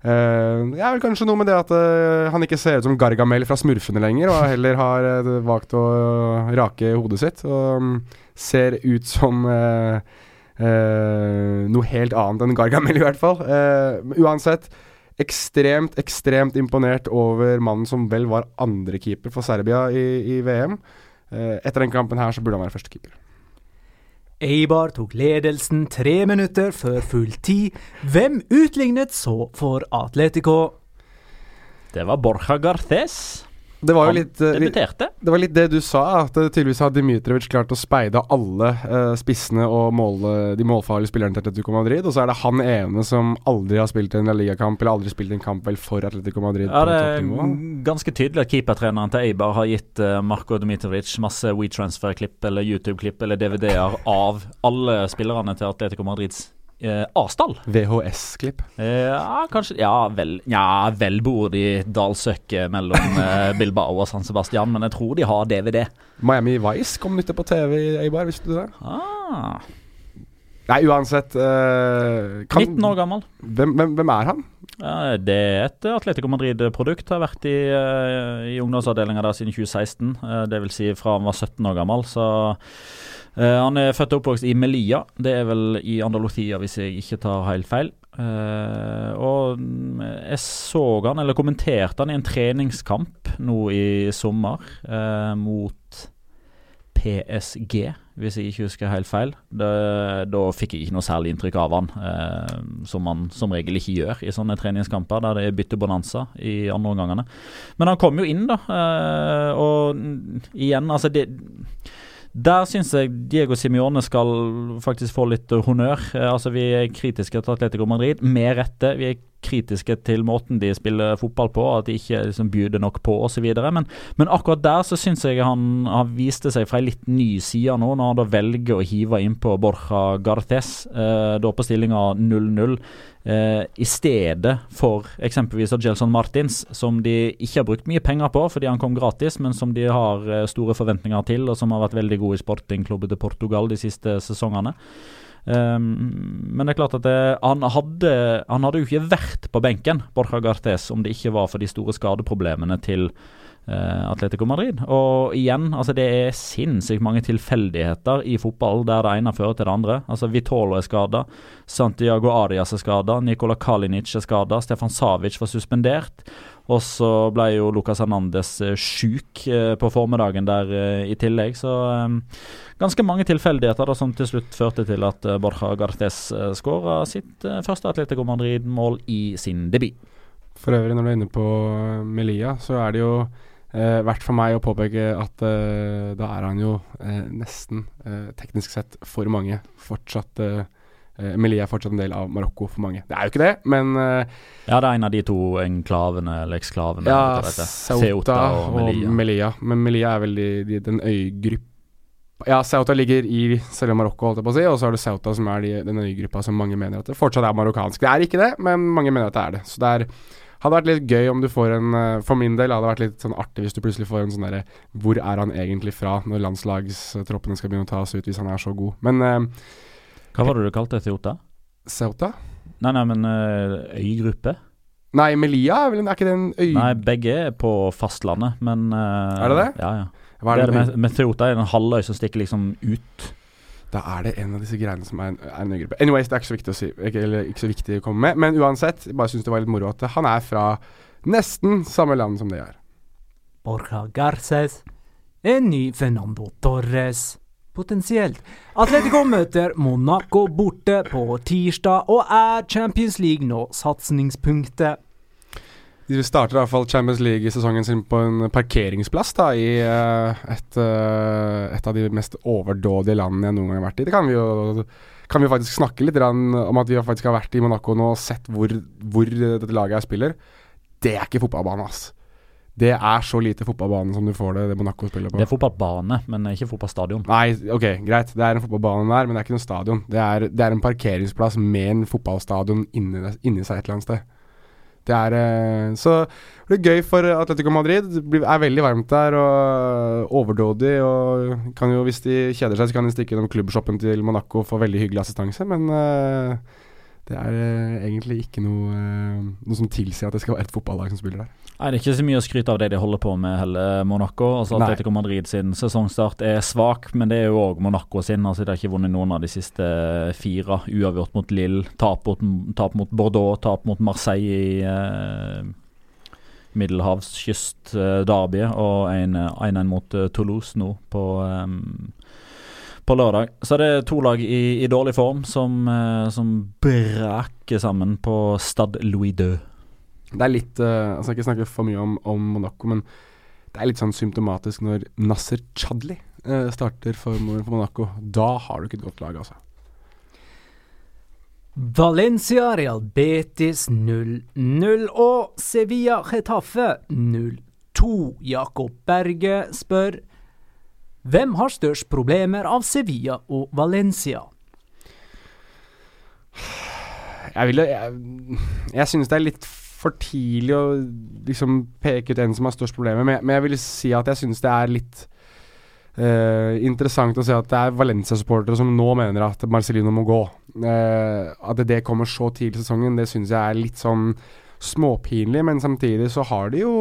Uh, det er vel kanskje noe med det at uh, han ikke ser ut som Gargamel fra Smurfene lenger, og heller har uh, valgt å rake hodet sitt. Og um, ser ut som noe helt annet enn Gargamel, i hvert fall. Uansett, ekstremt, ekstremt imponert over mannen som vel var andrekeeper for Serbia i, i VM. Eh, etter den kampen her så burde han være førstekeeper. Eibar tok ledelsen tre minutter før full tid. Hvem utlignet så for Atletico? Det var Borja Garces. Det var jo litt, eh, litt debuterte. Det var litt det du sa, at eh, tydeligvis har Dmitrovic klart å speide alle eh, spissene og måle, de målfarlige spillerne til Atletico Madrid, og så er det han ene som aldri har spilt en La Liga-kamp, eller aldri spilt en kamp vel for Atletico Madrid Ja, det er ganske tydelig at keepertreneren til Eibar har gitt uh, Marko Dmitrovic masse WeTransfer-klipp eller YouTube-klipp eller DVD-er av alle spillerne til Atletico Madrids uh, A-stall. VHS-klipp. Eh, ja, kanskje Ja, vel Ja, vel bor de i dalsøkket mellom eh, Bilbao og San Sebastian, men jeg tror de har DVD. Miami Vice kom nytt på TV i Eibar, visste du det? Ah, Nei, uansett eh, kan, 19 år gammel. Hvem, hvem, hvem er han? Ja, det er et Atletico Madrid-produkt. Har vært i, uh, i ungdomsavdelinga der siden 2016. Uh, det vil si fra han var 17 år gammel. Så uh, Han er født og oppvokst i Melilla. Det er vel i Andalusia, hvis jeg ikke tar helt feil. Uh, og jeg så han, eller kommenterte han i en treningskamp nå i sommer uh, mot PSG, hvis jeg ikke husker helt feil. Det, da fikk jeg ikke noe særlig inntrykk av han, uh, som man som regel ikke gjør i sånne treningskamper der det er byttebonanza i andre omgangene. Men han kom jo inn, da, og igjen, altså det der syns jeg Diego Simione skal faktisk få litt honnør. Eh, altså Vi er kritiske til Atletico Madrid, med rette. Vi er kritiske til måten de spiller fotball på, at de ikke liksom byr nok på osv. Men, men akkurat der så syns jeg han har viste seg fra ei litt ny side nå, når han da velger å hive innpå Borja Gartes, eh, da på stillinga 0-0. Uh, I stedet for eksempelvis Gelson Martins, som de ikke har brukt mye penger på fordi han kom gratis, men som de har uh, store forventninger til, og som har vært veldig god i sportingklubben til Portugal de siste sesongene. Um, men det er klart at det, han, hadde, han hadde jo ikke vært på benken, Borja Gartes, om det ikke var for de store skadeproblemene til Uh, Atletico Madrid. Og igjen, altså det er sinnssykt mange tilfeldigheter i fotball der det ene fører til det andre. Altså Vitolo er skada, Santiago Arias er skada, Nikola Kalinic er skada, Stefan Savic var suspendert. Og så ble jo Lucas Hernandez uh, sjuk uh, på formiddagen der i tillegg. Så ganske mange tilfeldigheter da, som til slutt førte til at Borja Gartes skåra sitt første Atletico Madrid-mål i sin debut. For øvrig, når du er inne på Melia, så er det jo eh, verdt for meg å påpeke at eh, da er han jo eh, nesten, teknisk sett, for mange fortsatt Melia er fortsatt en del av Marokko for mange. Det er jo ikke det, men Ja, det er en av de to enklavene, eller eksklavene. Ja, Ceuta og, og Melia. Men Melia er vel de, de, den øygruppa ja, Ceuta ligger i selve Marokko, holdt jeg på å si, og så er det Ceuta som er de, den øygruppa som mange mener at det fortsatt er marokkansk. Det er ikke det, men mange mener at det er det. Så det er, hadde vært litt gøy om du får en For min del hadde det vært litt sånn artig hvis du plutselig får en sånn derre Hvor er han egentlig fra når landslagstroppene skal begynne å tas ut, hvis han er så god? Men Hva var det du kalte Ceuta? Ceuta? Nei, nei, men uh, øygruppe? Nei, Melia er vel er ikke det en øy... Nei, begge er på fastlandet, men uh, Er det det? Ja, ja. Hva er det, det er det med, med Ceuta er en halvøy som stikker liksom ut. Da er det en av disse greiene som er en, er en øygruppe. Anyways, det er ikke så viktig å si ikke, Eller ikke så viktig å komme med. Men uansett, jeg bare syns det var litt moro at han er fra nesten samme land som det er. Borja Garces. En ny Fernando Torres. Potensielt. Atletico møter Monaco borte på tirsdag, og er Champions League nå satsingspunktet. De starter i hvert fall Champions League-sesongen sin på en parkeringsplass da, i uh, et, uh, et, av de mest overdådige landene jeg noen gang har vært i. Det kan vi jo kan vi faktisk snakke litt om at vi faktisk har vært i Monaco nå og sett hvor, hvor dette laget her spiller. Det er ikke fotballbane, ass. Det er så lite fotballbane som du får det, det Monaco spiller på. Det er fotballbane, men ikke fotballstadion. Nei, ok, greit. Det er en fotballbane der, men det er ikke noe stadion. Det er, det er en parkeringsplass med en fotballstadion inni, inni seg et eller annet sted. Det er eh, Så det blir gøy for Atletico Madrid. Det er veldig varmt der og overdådig. Og kan jo, hvis de kjeder seg, så kan de stikke innom klubbshoppen til Monaco og få veldig hyggelig assistanse, men uh, det er uh, egentlig ikke noe, uh, noe som tilsier at det skal være et fotballag som spiller der. Nei, Det er ikke så mye å skryte av det de holder på med heller, Monaco. Altså Atletico Madrid sin sesongstart er svak, men det er jo òg Monaco sin. Altså De har ikke vunnet noen av de siste fire. Uavgjort mot Lille, tap tap mot Bordeaux, tap mot Marseille i eh, middelhavskyst-derbyet, eh, og 1-1 mot eh, Toulouse nå på um, på lørdag. Så det er to lag i, i dårlig form som, eh, som braker sammen på Stad Louis II. Det er litt uh, Altså, jeg skal ikke snakke for mye om, om Monaco, men Det er litt sånn symptomatisk når Nasser Chadli uh, starter for, for Monaco. Da har du ikke et godt lag, altså. Valencia Real Betis 0-0 og Sevilla Getafe 0-2. Jakob Berge spør hvem har størst problemer av Sevilla og Valencia? Jeg vil Jeg, jeg synes det er litt for tidlig å liksom peke ut en som har størst problemer, men, men jeg vil si at jeg synes det er litt uh, interessant å se at det er Valencia-supportere som nå mener at Marcelino må gå. Uh, at det kommer så tidlig i sesongen, det synes jeg er litt sånn småpinlig, men samtidig så har de jo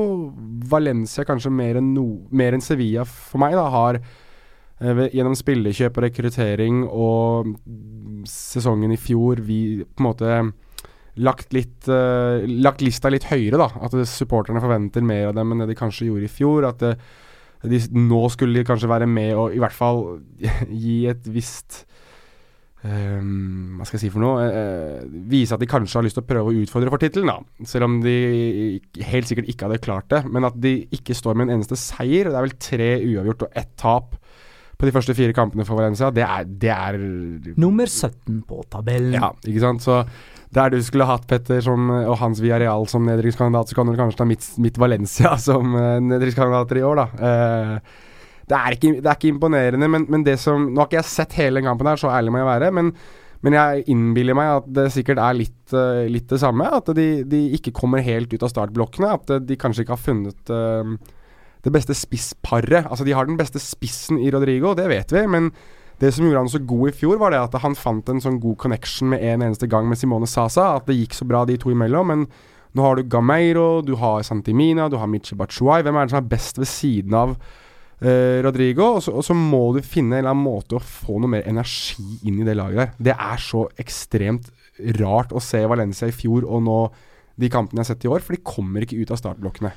Valencia kanskje mer enn, no, mer enn Sevilla for meg, da, har uh, gjennom spillekjøp og rekruttering og sesongen i fjor vi på en måte lagt, litt, uh, lagt lista litt høyere, da. At supporterne forventer mer av dem enn det de kanskje gjorde i fjor. At det, de, nå skulle de kanskje være med og i hvert fall gi et visst Hva skal jeg si for noe? Uh, vise at de kanskje har lyst til å prøve å utfordre for tittelen, da. Selv om de helt sikkert ikke hadde klart det. Men at de ikke står med en eneste seier. Det er vel tre uavgjort og ett tap på de første fire kampene for Valencia. Det er, det er Nummer 17 på tabellen. Ja, ikke sant. Så der du skulle hatt Petter som, og Hans Villarreal som nedrykkskandidat, så kan du kanskje ta mitt, mitt Valencia som uh, nedrykkskandidater i år, da. Uh, det, er ikke, det, er ikke, imponerende, men, men, det som Nå har ikke jeg sett hele den kampen her, så ærlig må jeg være, men, men jeg innbiller meg at det sikkert er litt, uh, litt det samme. At de, de, ikke kommer helt ut av startblokkene. At de kanskje ikke har funnet det beste spissparet. Altså, de har den beste spissen i Rodrigo, det vet vi, men det som gjorde han så god i fjor, var det at han fant en sånn god connection med en eneste gang med Simone Sasa. At det gikk så bra de to imellom. Men nå har du Gameiro, du har Santimina, du har Michi Bachuay. Hvem er det som er best ved siden av uh, Rodrigo? Og så, og så, må du finne en eller annen måte å få noe mer energi inn i det laget der. Det er så ekstremt rart å se Valencia i fjor og nå de kampene jeg har sett i år, for de kommer ikke ut av startblokkene.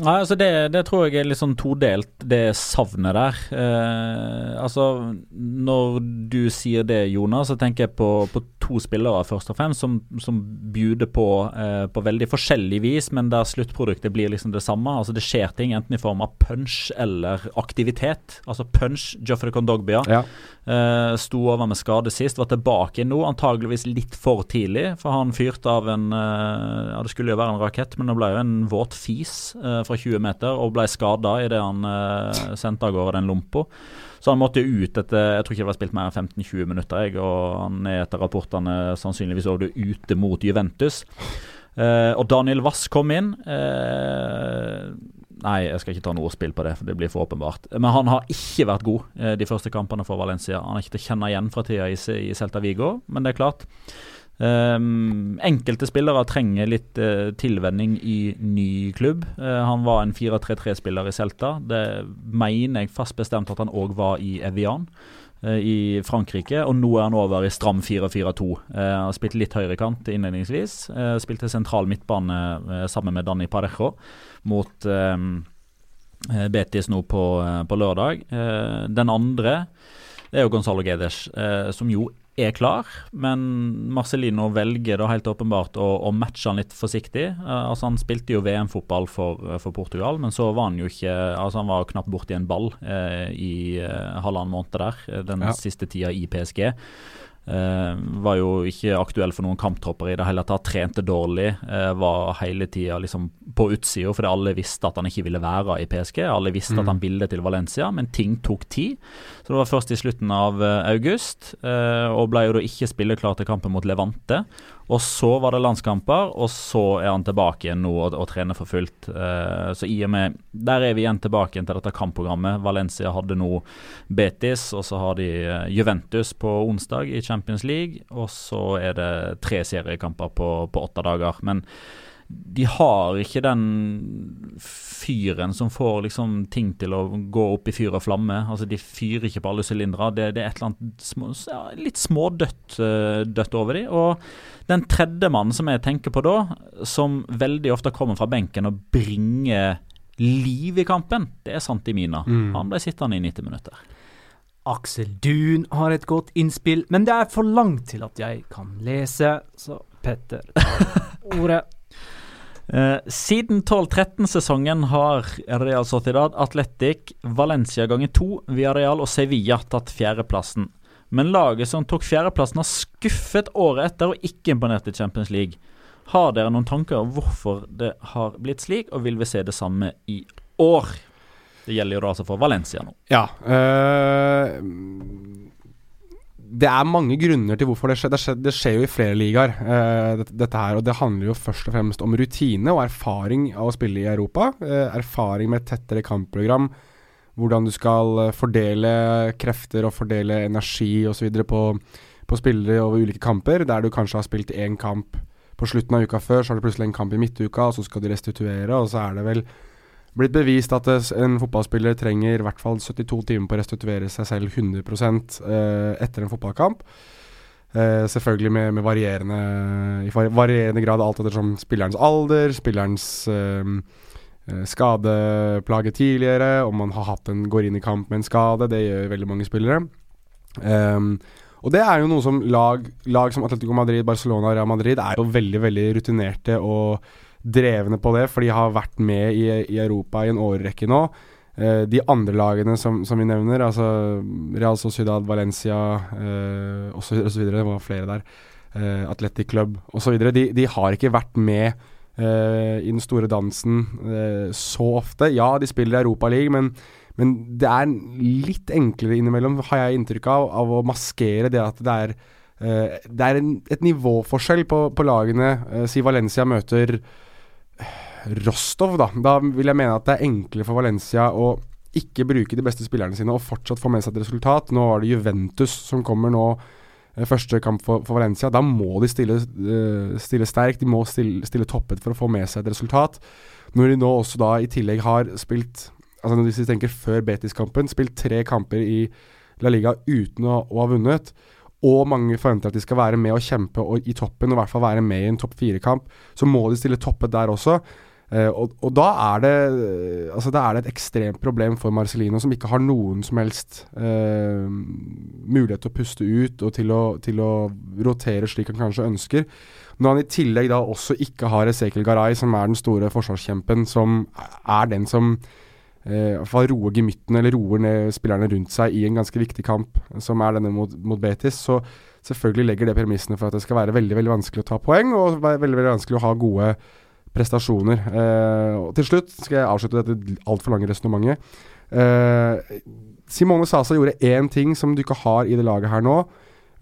Nei, altså det, det, tror jeg er litt sånn todelt, det savnet der. Eh, altså, når du sier det, Jonas, så tenker jeg på, på to spillere først og fremst som, som bjuder på eh, på veldig forskjellig vis, men der sluttproduktet blir liksom det samme. Altså Det skjer ting enten i form av punch eller aktivitet. Altså punch, Joffrey Condogbia. Ja. Eh, sto over med skade sist, var tilbake nå, antageligvis litt for tidlig. For han fyrte av en eh, Ja, det skulle jo være en rakett, men det ble jo en våt fis. Eh, fra 20 meter og ble skada idet han uh, sendte av gårde den lompa. Så han måtte ut etter Jeg tror ikke det var spilt mer enn 15-20 minutter. Jeg, og han er etter rapportene sannsynligvis også ute mot Juventus. Uh, og Daniel Wass kom inn. Uh, nei, jeg skal ikke ta noe spill på det, for det blir for åpenbart. Men han har ikke vært god uh, de første kampene for Valencia. Han er ikke til å kjenne igjen fra tida i, i Celta Vigo, men det er klart. Um, enkelte spillere trenger litt uh, tilvenning i ny klubb. Uh, han var en 4-3-3-spiller i Celta. Det mener jeg fast bestemt at han òg var i Evian uh, i Frankrike. Og nå er han over i stram 4-4-2. Han har spilt litt høyrekant innledningsvis. spilte sentral midtbane sammen med Danny Parejo mot Betis nå på, på lørdag. den andre det er jo Gonzalo Gedes, som jo er klar, men Marcelino velger da helt åpenbart å, å matche han litt forsiktig. Uh, altså Han spilte jo VM-fotball for, for, Portugal, men så var han jo ikke Altså Han var knapt borti en ball uh, i uh, halvannen måned der, den ja. siste tida i PSG. Uh, var jo ikke aktuell for noen kamptropper i det hele tatt. Trente dårlig. Eh, var hele tida liksom på utsida fordi alle visste at han ikke ville være i PSG. Alle visste mm. at han ville til Valencia, men ting tok tid. Så det var først i slutten av august, august, og ble jo da ikke spilleklar til kampen mot Levante. Og så var det landskamper, og så er han tilbake igjen nå og, og trener for fullt. Uh, så i og med Der er vi igjen tilbake igjen til dette kampprogrammet. Valencia hadde nå Betis, og så har de uh, Juventus på onsdag i Champions League. Og så er det tre seriekamper på, på åtte dager. Men de har ikke den fyren som får liksom ting til å gå opp i fyr og flamme. Altså De fyrer ikke på alle sylindere. Det, det, er et eller annet små, ja, litt smådødt dødt over de. Og den tredje mannen som jeg tenker på da, som veldig ofte kommer fra benken og bringer liv i kampen, det er Santimina. Mm. Han ble sittende i 90 minutter. Aksel Dun har et godt innspill, men det er for langt til at jeg kan lese, så Petter tar ordet. Eh, siden 12-13-sesongen har Real Sociedad, Atletic, Valencia ganger to, Villarreal og Sevilla tatt fjerdeplassen. Men laget som tok fjerdeplassen, har skuffet året etter og ikke imponert i Champions League. Har dere noen tanker om hvorfor det har blitt slik, og vil vi se det samme i år? Det gjelder jo altså for Valencia nå. Ja. øh, det er mange grunner til hvorfor det skjer. Det skjer, det skjer jo i flere ligaer, øh, dette, dette, her. Og det handler jo først og fremst om rutine og erfaring av å spille i Europa. Øh, erfaring med et tettere kampprogram. Hvordan du skal fordele krefter og fordele energi osv. På, på spillere over ulike kamper. Der du kanskje har spilt én kamp på slutten av uka før, så har du plutselig en kamp i midtuka, og så skal du restituere, og så er det vel blitt bevist at en fotballspiller trenger i hvert fall 72 timer på å restituere seg selv 100 eh, etter en fotballkamp. Uh, selvfølgelig med, med, varierende i varierende grad alt ettersom spillerens alder, spillerens uh, skadeplage tidligere, om man har hatt en, går inn i kamp med en skade. Det gjør veldig mange spillere. Um, og det er jo noe som lag, lag som Atletico Madrid, Barcelona og Real Madrid er jo veldig veldig rutinerte og drevne på det, for de har vært med i, i Europa i en årrekke nå. Uh, de andre lagene som, som, vi nevner, altså Real Sociedad, Valencia uh, osv., det var flere der, uh, Athletic Club osv., de, de har ikke vært med uh, i den store dansen så ofte. Ja, de spiller i Europaligaen, men, men det er litt enklere innimellom, har jeg inntrykk av, av å maskere det at det er, det er en, et nivåforskjell på, på lagene. si Valencia møter Rostov, da. Da vil jeg mene at det er enklere for Valencia å ikke bruke de beste spillerne sine og fortsatt få med seg et resultat. Nå var det Juventus som kommer nå, eh, første kamp for, for Valencia. Da må de stille, uh, stille sterkt, de må stille, stille, toppet for å få med seg et resultat. Når de nå også da i tillegg har spilt altså Hvis vi tenker før Betis-kampen, spilt tre kamper i La Liga uten å, å ha vunnet og mange forventer at de skal være med og kjempe og, i toppen, og i hvert fall være med i en topp fire-kamp, så må de stille toppet der også. Uh, og, og, da er det Altså da er det et ekstremt problem for Marcelino, som ikke har noen som helst uh, mulighet til å puste ut og til å, til å, rotere slik han kanskje ønsker. Når han i tillegg da også ikke har Esekel Garay, som er den store forsvarskjempen, som er den som uh, roer gemyttene eller roer ned spillerne rundt seg i en ganske viktig kamp, som er denne mot, mot Betis. Så selvfølgelig legger det premissene for at det skal være veldig veldig vanskelig å ta poeng, og veldig veldig vanskelig å ha gode prestasjoner. Eh, og til slutt skal jeg avslutte dette altfor lange resonnementet. Eh, Simone Sasa gjorde én ting som du ikke har i det laget her nå.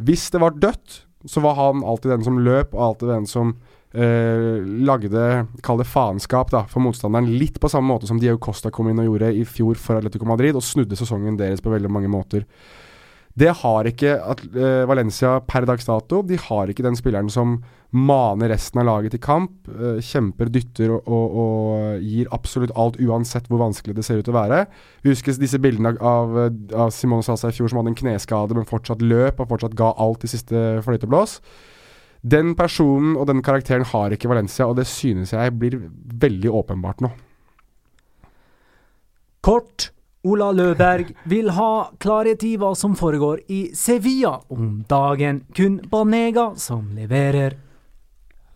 Hvis det var dødt, så var han alltid den som løp, og alltid den som Uh, lagde, kall det faenskap, da, for motstanderen. Litt på samme måte som Diego Costa kom inn og gjorde i fjor for Atletico Madrid, og snudde sesongen deres på veldig mange måter. Det har ikke at, uh, Valencia per dags dato. De har ikke den spilleren som maner resten av laget til kamp. Uh, kjemper, dytter og, og, og, gir absolutt alt, uansett hvor vanskelig det ser ut til å være. Vi husker disse bildene av, av Simone Sasa i fjor som hadde en kneskade, men fortsatt løp og fortsatt ga alt i siste fløyteblås. Den personen og den karakteren har ikke Valencia, og det synes jeg blir veldig åpenbart nå. Kort. Ola Løberg vil ha klarhet i hva som foregår i Sevilla om dagen. Kun Banega som leverer.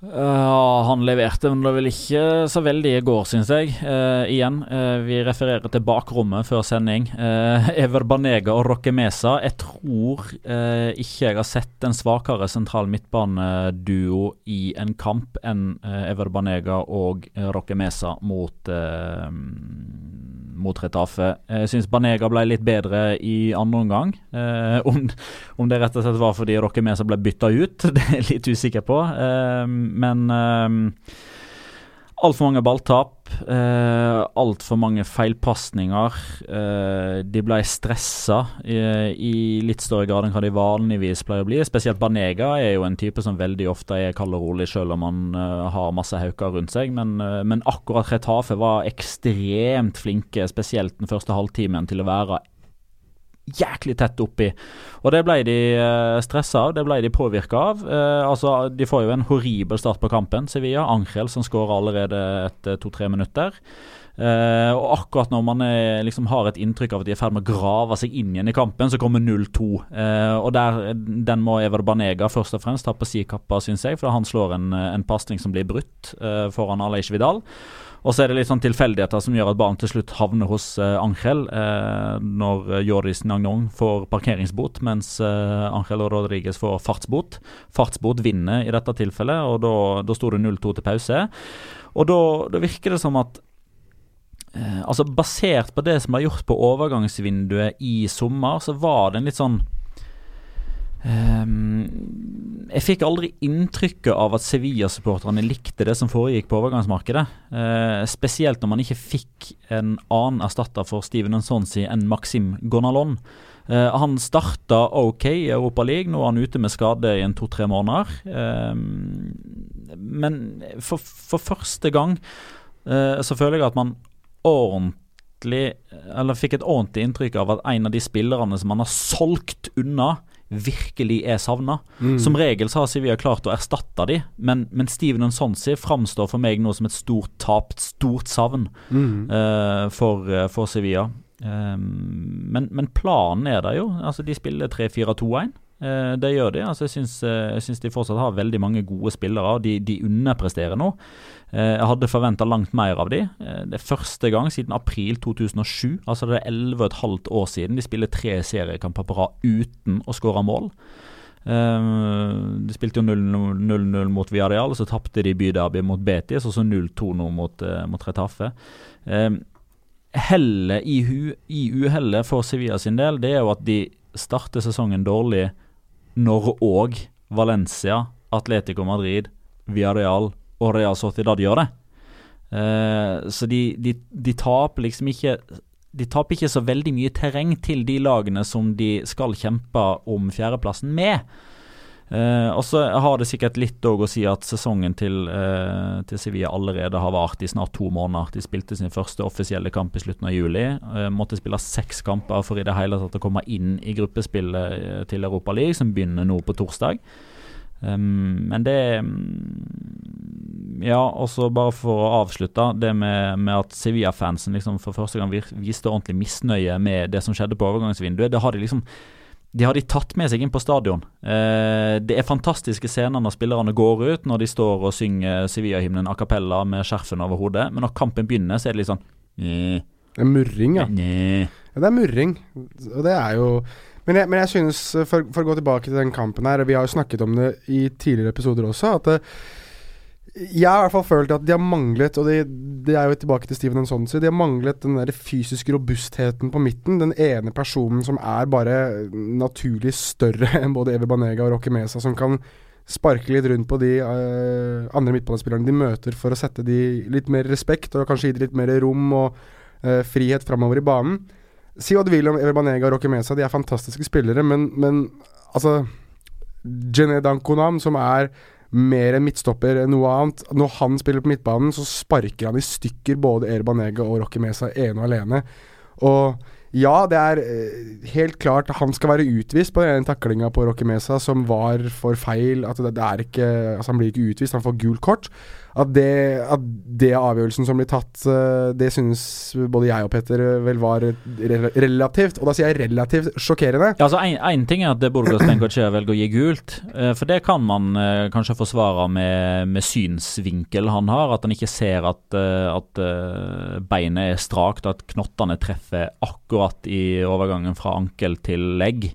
Uh, han leverte, men det var vel ikke så veldig i går, syns jeg. Uh, igjen, uh, vi refererer til bakrommet før sending. Ever Banega og Roque Mesa. Jeg tror ikke jeg har sett en svakere sentral midtbaneduo i en kamp enn Ever Banega og Roque Mesa mot mot Retafe. Jeg syns Banega ble litt bedre i andre omgang. Eh, om, om, det rett og slett var fordi dere med som ble bytta ut, det er jeg litt usikker på. Eh, men eh, Altfor mange balltap. Eh, Altfor mange feilpasninger. Eh, de ble stressa i, i, litt større grad enn hva de vanligvis pleier å bli. Spesielt Banega er jo en type som veldig ofte er kald og rolig, selv om han eh, har masse hauker rundt seg. Men, eh, men akkurat Retafe var ekstremt flinke, spesielt den første halvtimen, til å være jæklig tett oppi. Og det ble de uh, stressa av, det ble de påvirka av. Eh, altså, De får jo en horribel start på kampen, Sevilla. Angel som skårer allerede etter to-tre minutter. Eh, og akkurat når man er, liksom har et inntrykk av at de er i ferd med å grave seg inn igjen i kampen, så kommer 0-2. Eh, og der, Den må Ever Banega først og fremst ta på si kappa, syns jeg. For han slår en, en pasning som blir brutt foran Aleix Vidal. Og så er det litt sånn tilfeldigheter som gjør at ballen til slutt havner hos uh, Angel, uh, når Joris Nagnon får parkeringsbot, mens uh, Angel Rodriguez får fartsbot. Fartsbot vinner i dette tilfellet, og da sto det 0-2 til pause. Og da virker det som at Altså Basert på det som ble gjort på overgangsvinduet i sommer, så var det en litt sånn Um, jeg fikk aldri inntrykket av at Sevilla-supporterne likte det som foregikk på overgangsmarkedet. Uh, spesielt når man ikke fikk en annen erstatter for Steven Nsonsi enn Maxim Gonalon. Uh, han starta OK i Europa League, nå er han ute med skade i en to-tre måneder. Uh, men for, for, første gang uh, så føler jeg at man ordentlig Eller fikk et ordentlig inntrykk av at en av de spillerne som man har solgt unna, virkelig er savna. Mm. Som regel så har Sevilla klart å erstatte de, men, men Steven Nsonsi framstår for meg nå som et stort tap, et stort savn mm. uh, for, uh, for, Sevilla. Um, men, men, planen er der jo. Altså De spiller 3-4-2-1. Uh, det gjør de. Altså Jeg syns de fortsatt har veldig mange gode spillere. De, de underpresterer nå. Eh, jeg hadde forventa langt mer av de. Eh, det er første gang siden april 2007, altså det er 11,5 år siden, de spiller tre seriekamper på rad uten å skåre mål. Eh, de spilte jo 0-0 mot Viareal, så tapte de byderby mot Betis, og så 0-2 nå mot, mot Retaffe. Hellet i, i uhellet for Sevilla sin del, det er jo at de starter sesongen dårlig når òg Valencia, Atletico Madrid, Viareal og Real Sociedad gjør det. Uh, så de, de, de, taper liksom ikke De taper ikke så veldig mye terreng til de lagene som de skal kjempe om fjerdeplassen med. Uh, og så har det sikkert litt å si at sesongen til, uh, til, Sevilla allerede har vart i snart to måneder. De spilte sin første offisielle kamp i slutten av juli. måtte spille seks kamper for i det hele tatt å komme inn i gruppespillet til Europa League, som begynner nå på torsdag. Um, men det Ja, Ja, også bare for å avslutte, det med, med at Sevilla-fansen liksom for første gang viste ordentlig misnøye med det som skjedde på overgangsvinduet. Det har de liksom de har de tatt med seg inn på stadion. Eh, det er fantastiske scener når spillerne går ut, når de står og synger Sevilla-hymnen a cappella med skjerfen over hodet. Men når kampen begynner, så er det litt sånn Det er murring, ja. ja. Det er murring. Og det er jo men jeg, men jeg synes, eh, for, for, å gå tilbake til den kampen her, vi har jo snakket om det i tidligere episoder også, at det, eh, jeg har i hvert fall følt at de har manglet, og det, de er jo tilbake til Steven Nsonsi, de har manglet den der fysiske robustheten på midten. Den ene personen som er bare naturlig større enn både Evi Banega og Rocky Mesa, som kan sparke litt rundt på de uh, andre midtbanespillerne de møter, for å sette de litt mer respekt, og kanskje gi de litt mer rom og uh, frihet framover i banen. Si hva du vil om Banega og Rocky Mesa, de er fantastiske spillere, men, men altså Jené Dankonam, som er mer enn midtstopper enn noe annet Når han spiller på midtbanen, så sparker han i stykker både Ever og Rocky Mesa ene og alene. Og ja, det er eh, helt klart han skal være utvist på den taklinga på Rocky Mesa som var for feil. At det, det ikke, altså han blir ikke utvist, han får gult kort at det, at det avgjørelsen som blir tatt, eh, det synes både jeg og Petter vel var relativt, og da sier jeg relativt sjokkerende. Ja, altså Én ting er at Burgos Bengoche velger å gi gult, eh, for det kan man eh, kanskje forsvare med, med synsvinkel han har. At han ikke ser at, at beinet er strakt, at knottene treffer akkurat i overgangen fra ankel til legg.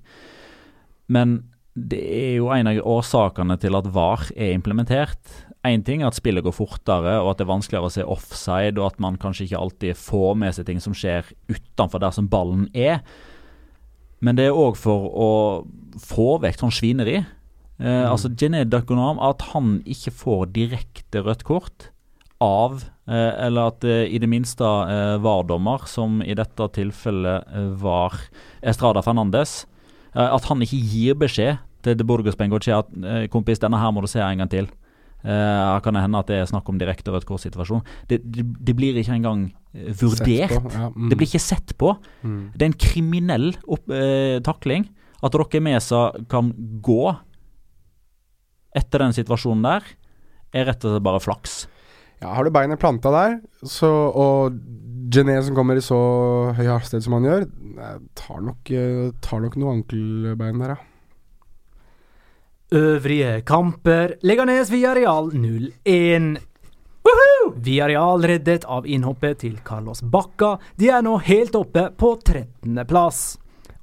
Men det er jo en av årsakene til at VAR er implementert. Én ting er at spillet går fortere, og at det er vanskeligere å se offside, og at man kanskje ikke alltid får med seg ting som skjer utenfor der som ballen er. Men det er òg for å få vekk sånn svineri. Eh, mm. Altså Jené Dakonam, at han ikke får direkte rødt kort av eh, Eller at det i det minste eh, VAR-dommer, som i dette tilfellet eh, var Estrada Fernandes, eh, at han ikke gir beskjed til De Burgos Bengoche at eh, kompis, denne her må du se en gang til. Uh, kan det hende at det er snakk om direkte rødt Kors-situasjon. Det, det, det, blir ikke engang vurdert. vurdert. Ja, mm. Det blir ikke sett på. Mm. Det er en kriminell opp, uh, takling. At Roque Mesa kan gå etter den situasjonen der, er rett og slett bare flaks. Ja, Har du beinet planta der, så, og Gené som kommer i så høy hastighet som han gjør, tar nok, tar nok noe ankelbein der, ja. Øvrige kamper Leganes Villarreal 0-1. Villarreal reddet av innhoppet til Carlos Bacca. De er nå helt oppe på 13.-plass.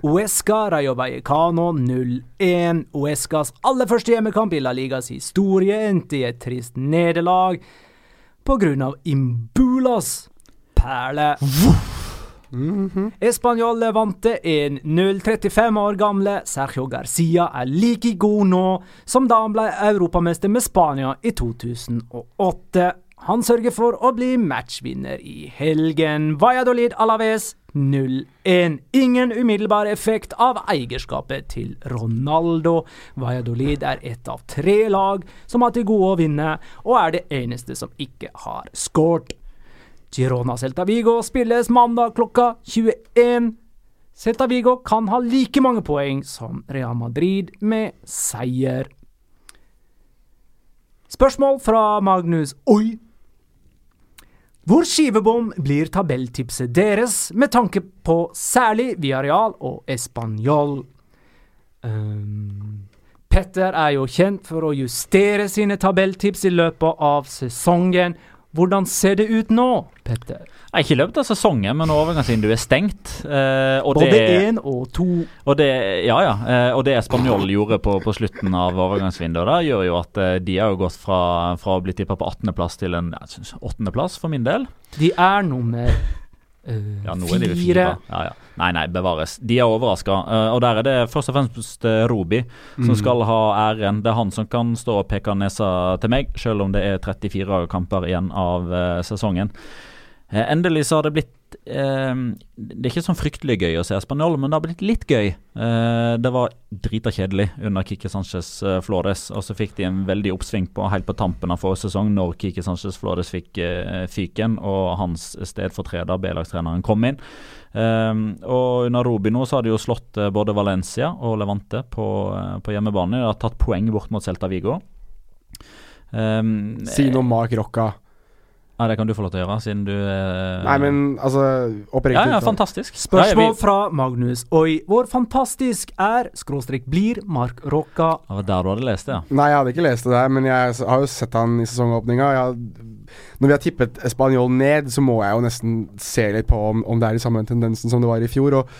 Uesca Rayo Vallecano 0-1. Uescas aller første hjemmekamp i La Ligas historie endte i et trist nederlag av Imbulas perle. Mm -hmm. Español Levante 1-0. 35 år gamle Sergio Garcia er like god nå som da han ble europamester med Spania i 2008. Han sørger for å bli matchvinner i helgen. Valladolid Alaves 0-1. Ingen umiddelbar effekt av eierskapet til Ronaldo. Valladolid er ett av tre lag som har til gode å vinne, og er det eneste som ikke har skåret. Girona Celta Vigo spilles mandag klokka 21. Celta Vigo kan ha like mange poeng som Real Madrid med seier. Spørsmål fra Magnus Oi. Hvor skivebom blir tabelltipset deres med tanke på særlig Villarreal og Español? Um, Petter er jo kjent for å justere sine tabelltips i løpet av sesongen, hvordan ser det ut nå, Petter? Ikke i løpet av sesongen, men overgangsvinduet er stengt. Eh, Både én og to. Og det, ja, ja. Eh, og det Spanjol gjorde på, på, slutten av overgangsvinduet, da, gjør jo at eh, de har jo gått fra, fra å bli tippa på 18.-plass til en plass, for min del. De er nummer ja, nå er de fire. Ja, ja. Nei, nei, bevares. De er overraska. Uh, eh, og der er det først og fremst uh, Robi som mm. skal ha æren. Det er han som kan stå og peke nesa til meg, selv om det er 34 kamper igjen av sesongen. endelig så har det blitt eh, Det er ikke sånn fryktelig gøy å se Spanjol, men det har blitt litt gøy. Eh, det var drita kjedelig under Kike Sanchez eh, Flores, og så fikk de en veldig oppsving på helt på tampen av forrige sesong, når Kike Sanchez Flores fikk eh, fyken og hans stedfortreder, B-lagstreneren, kom inn. Um, og under Robi så har de jo slått uh, både Valencia og Levante på, på hjemmebane. De har tatt poeng bort mot Celta Vigo. Um, si noe om Mark Rocca. Ja, Det kan du få lov til å gjøre, siden du eh... Nei, men altså Ja, ja, fantastisk. Spørsmål fra Magnus Oi. Hvor fantastisk er, skråstrek blir, Mark Rocca? Det var der du hadde lest det, ja. Nei, jeg hadde ikke lest det der, men jeg har jo sett han i sesongåpninga. Når vi har tippet Spanjol ned, så må jeg jo nesten se litt på om, om det er de samme tendensen som det var i fjor. og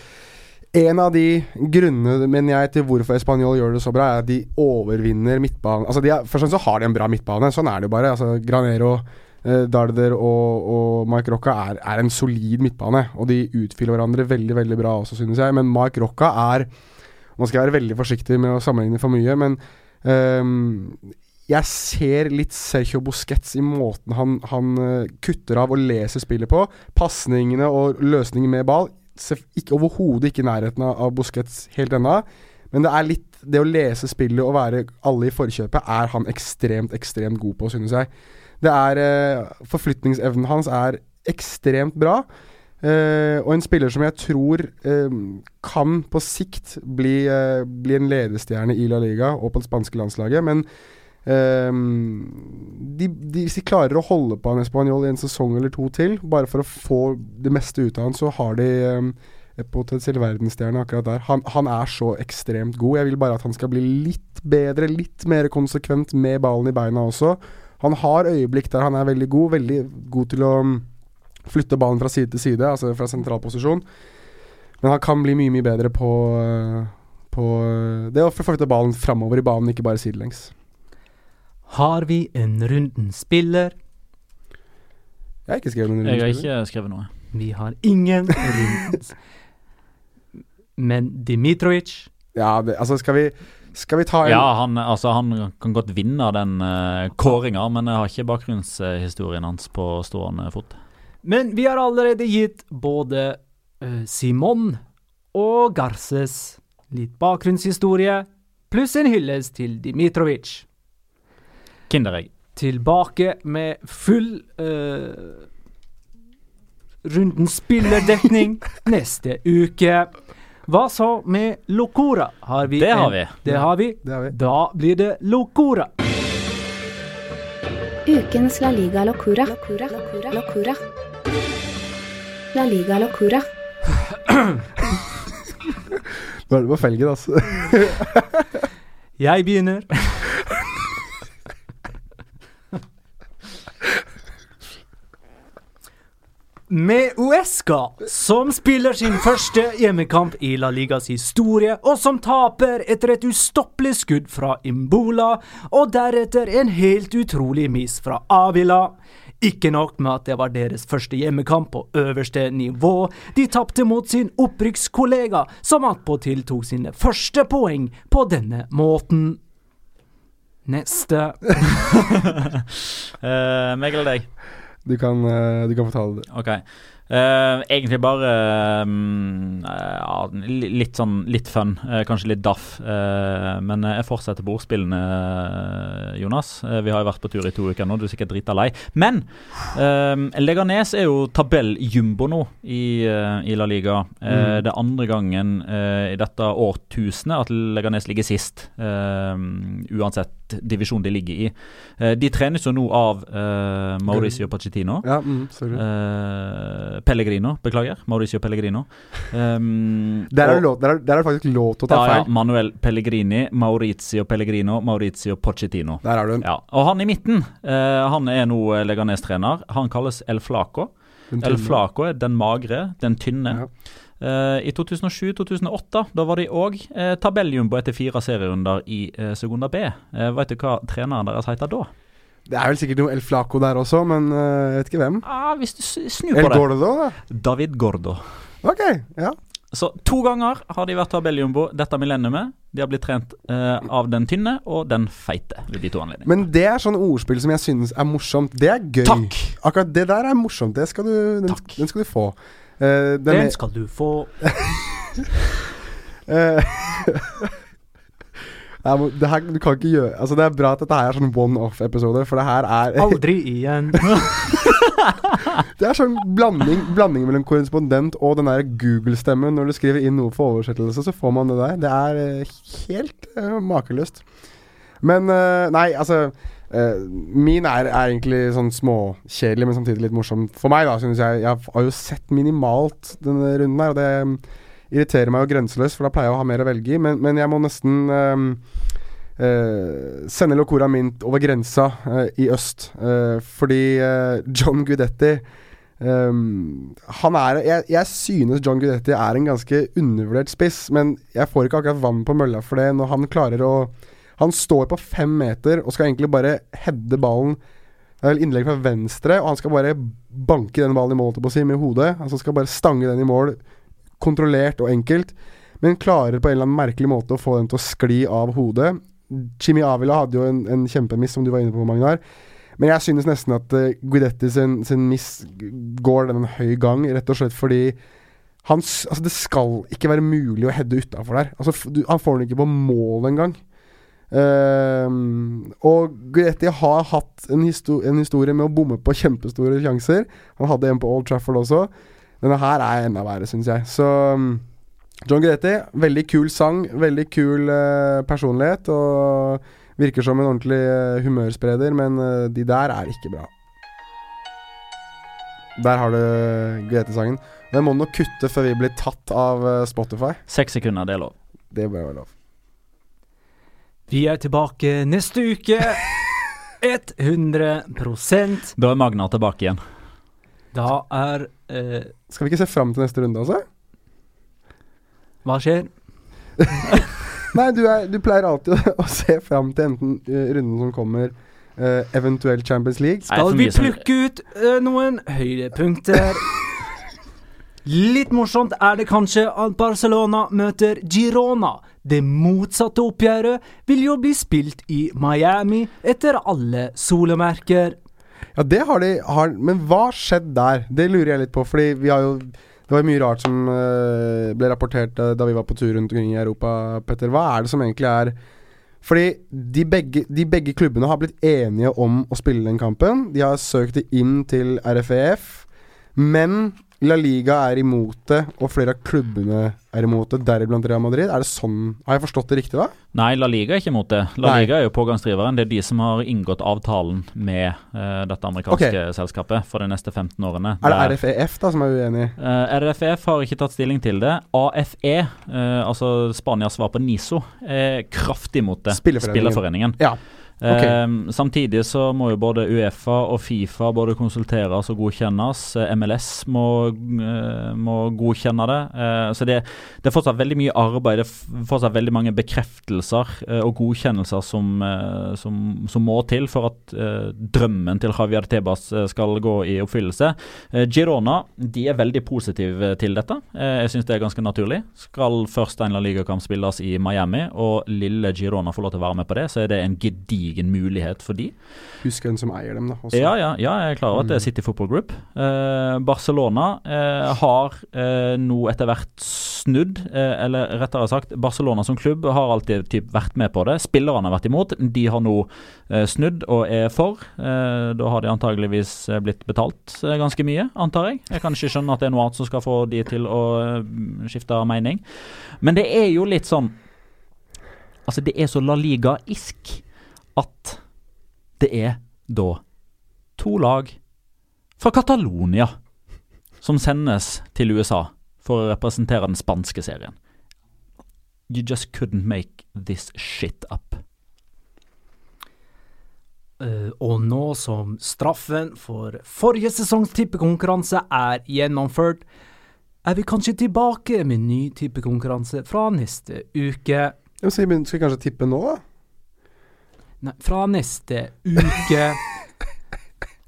en av de grunnene mener jeg til hvorfor Spanjol gjør det så bra, er at de overvinner midtbanen. Altså de er, Først og fremst så har de en bra midtbane, sånn er det jo bare. Altså Granero eh, Darder og, og Mike Rocca er, er, en solid midtbane. Og de utfyller hverandre veldig veldig bra også, synes jeg. Men Mike Rocca er Nå skal være veldig forsiktig med å sammenligne for mye, men um, jeg ser litt Sergio Busquets i måten han, han uh, kutter av og leser spillet på. Pasningene og løsninger med ball. Overhodet ikke i nærheten av Busquets helt ennå. Men det er litt det å lese spillet og være alle i forkjøpet, er han ekstremt, ekstremt god på, synes jeg. Det er uh, Forflytningsevnen hans er ekstremt bra. Uh, og en spiller som jeg tror uh, kan på sikt bli, uh, bli, en ledestjerne i La Liga og på det spanske landslaget. Men de, de, hvis de klarer å holde på en Español i en sesong eller to til, bare for å få det meste ut av han, så har de um, potensiell verdensstjerne akkurat der. Han, han, er så ekstremt god. Jeg vil bare at han skal bli litt bedre, litt mer konsekvent med ballen i beina også. Han har øyeblikk der han er veldig god, veldig god til å mm, flytte ballen fra side til side, altså fra sentral posisjon. Men han kan bli mye, mye bedre på, eh, på eh, det å flytte ballen framover i banen, ikke bare sidelengs. Har vi en runden spiller? Jeg har ikke skrevet noen Jeg har ikke skrevet noe. Vi har ingen rundenspiller. Men Dimitrovic Ja, det, altså skal vi skal vi ta en Ja, han, altså, han kan godt vinne den uh, kåringa, men jeg har ikke bakgrunnshistorien hans på stående fot. Men vi har allerede gitt både uh, Simon og Garces litt bakgrunnshistorie, pluss en hyllest til Dimitrovic. Kinderegg. tilbake med full uh, Runden spillerdekning neste uke. Hva så med Locora? Har vi Det har vi. Det har vi. Det har vi. Da blir det Locora. Ukens La Liga Locora. Locora. Locora. Locura. La Liga Locora. Nå er det på felgen, altså. Jeg begynner. Med Uesca, som spiller sin første hjemmekamp i La Ligas historie, og som taper etter et ustoppelig skudd fra Imbola, og deretter en helt utrolig miss fra Avila. Ikke nok med at det var deres første hjemmekamp på øverste nivå, de tapte mot sin opprykkskollega, som attpåtil tok sine første poeng på denne måten. Neste. uh, meg eller deg? Du kan, eh, du kan fortelle det. Ok. Uh, egentlig bare eh, ja, litt sånn litt fun, uh, kanskje litt daff. men jeg fortsetter på ordspillene, eh, Jonas. Vi har jo vært på tur i to uker nå, du er sikkert drita lei. Men Leganes er jo tabelljumbo nå i, i La Liga. Mm. Det er andre gangen i dette årtusenet at Leganes ligger sist. eh, divisjon de ligger i. Eh, de trenes jo nå av eh, Mauricio Pochettino. Ja, mm. Eh, Pellegrino, beklager. Mauricio Pellegrino. Um, Der er, lov, der, er, der er det faktisk lov til å ta ja, ja, feil. Manuel Pellegrini, Maurizio Pellegrino, Maurizio Pochettino. Der er du. Ja, og han i midten, han er nå Leganes-trener. Han kalles El Flaco. El. Flaco er den magre, den tynne. Ja. Eh, I 2007-2008 da var de òg eh, tabelljumbo etter fire serierunder i eh, Segunda B. Eh, vet du hva treneren deres heter da? Det er vel sikkert noe El Flaco der også, men eh, jeg vet ikke hvem. Ah, hvis du snur El på det. Gordo, da? David Gordo. Ok, ja. Så to ganger har de vært tabelljumbo dette millenniumet. De har blitt trent eh, av den tynne og den feite ved de to anledningene. Men det er sånn ordspill som jeg synes er morsomt. Det er gøy. Takk! Akkurat det der er morsomt. Det skal du, den, den skal du få. Eh, den Den skal du få. Eh, Nei, det her, du kan ikke gjøre Altså Det er bra at dette her er sånn one-off-episode, for det her er Aldri igjen. Det er sånn blanding, blanding mellom korrespondent og den der Google-stemmen. Når du skriver inn noe for oversettelse, så får man det der. Det er eh, helt uh, makeløst. Men uh, Nei, altså eh, Min er, er egentlig sånn småkjedelig, men samtidig litt morsom for meg, da, synes jeg. Jeg har jo sett minimalt denne runden her, og det mm, irriterer meg jo grenseløst, for da pleier jeg å ha mer å velge i. Men, men jeg må nesten eh, uh, sende Locora Mint over grensa uh, i øst. fordi John Gudetti um, Han er jeg, jeg synes John Gudetti er en ganske undervurdert spiss, men jeg får ikke akkurat vann på mølla for det når han klarer å Han står på fem meter og skal egentlig bare heade ballen eller er innlegg fra venstre, og han skal bare banke den ballen i mål, på si, med hodet. Altså skal bare stange den i mål, kontrollert og enkelt. Men klarer på en eller annen merkelig måte å få den til å skli av hodet. Jimmy Avila hadde jo en, en kjempemiss, som du var inne på, Magnar. Men jeg synes nesten at uh, Guidetti sin, sin miss går den en høy gang, rett og slett fordi han, altså det skal ikke være mulig å heade utafor der. Altså, du, han får den ikke på mål engang. Ehm, og Gretti har hatt en, histor en historie med å bomme på kjempestore sjanser. Han hadde en på Old Trafford også. Denne her er enda verre, syns jeg. Så um, John Gretti, veldig kul sang, veldig kul uh, personlighet. Og virker som en ordentlig uh, humørspreder, men uh, de der er ikke bra. Der har du Gretti-sangen. Den må du nok kutte før vi blir tatt av Spotify. Seks sekunder, det er lov. Det bør være lov. Vi er tilbake neste uke. 100% Da er Magna tilbake igjen. Da er eh, Skal vi ikke se fram til neste runde, altså? Hva skjer? Nei, du, er, du pleier alltid å, å se fram til enten uh, runden som kommer, uh, eventuelt Champions League. Skal vi plukke ut uh, noen høydepunkter? Litt morsomt er det kanskje at Barcelona møter Girona. Det motsatte oppgjøret vil jo bli spilt i Miami etter alle solemerker. Ja, det har de har, Men hva skjedde der? Det lurer jeg litt på, fordi vi har jo Det var mye rart som eh, ble rapportert eh, da vi var på tur rundt omkring i Europa, Petter. Hva er det som egentlig er Fordi de begge, de begge klubbene har blitt enige om å spille den kampen. De har søkt det inn til RFEF, men La Liga er imot det, og flere av klubbene er imot det, deriblant Real Madrid. Er det sånn Har jeg forstått det riktig, da? Nei, La Liga er ikke imot det. La Nei. Liga er jo pågangsdriveren. Det er de som har inngått avtalen med uh, dette amerikanske selskapet for de neste 15 årene. Er Der- det RFEF da som er uenig? Uh, RFEF har ikke tatt stilling til det. AFE, uh, altså Spanias svar på NISO, er kraftig imot det. Spilleforeningen. Spilleforeningen. Ja. Ok. Eh, samtidig så må jo både Uefa og Fifa både konsulteres og godkjennes. Eh, MLS må, eh, må godkjenne det. Eh, så det, det er fortsatt veldig mye arbeid. Det er fortsatt veldig mange bekreftelser og godkjennelser som, som, som må til for at drømmen til Javier Tebas skal gå i oppfyllelse. Girona de er veldig positive til dette. Jeg syns det er ganske naturlig. Skal først en La Liga-kamp spilles i Miami, og lille Girona får lov til å være med på det, så er det en gedigen mulighet for de. Husk hvem som eier dem, da. Også. Ja, ja, ja, jeg er klar over at det er City Football Group. Eh, Barcelona eh, har eh, nå etter hvert snudd, eh, eller rettere sagt, Barcelona som klubb har alltid typ, vært med på det. Spillerne har vært imot. De har nå eh, snudd og er for. Eh, da har de antageligvis blitt betalt ganske mye, antar jeg. Jeg kan ikke skjønne at det er noe annet som skal få de til å skifte mening. Men det er jo litt sånn Altså, det er så La Liga-isk at det er da to lag fra Catalonia som sendes til USA for å representere den spanske serien. You just couldn't make this shit up. Uh, og nå som straffen for forrige sesongs tippekonkurranse er gjennomført, er vi kanskje tilbake med ny tippekonkurranse fra neste uke. Ja, Skal vi kanskje tippe nå, da? Nei, fra neste uke.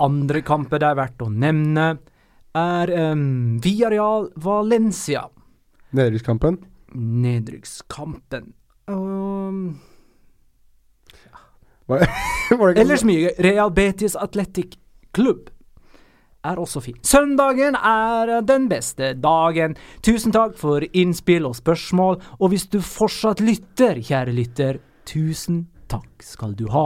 Andre kamper det er verdt å nevne, er um, Villarreal Valencia. Nedrykkskampen? Nedrykkskampen. Um, Var det, var det ellers mye. Real Betis Athletic Klubb er også fin. Søndagen er den beste dagen. Tusen takk for innspill og spørsmål, og hvis du fortsatt lytter, kjære lytter, tusen takk skal du ha.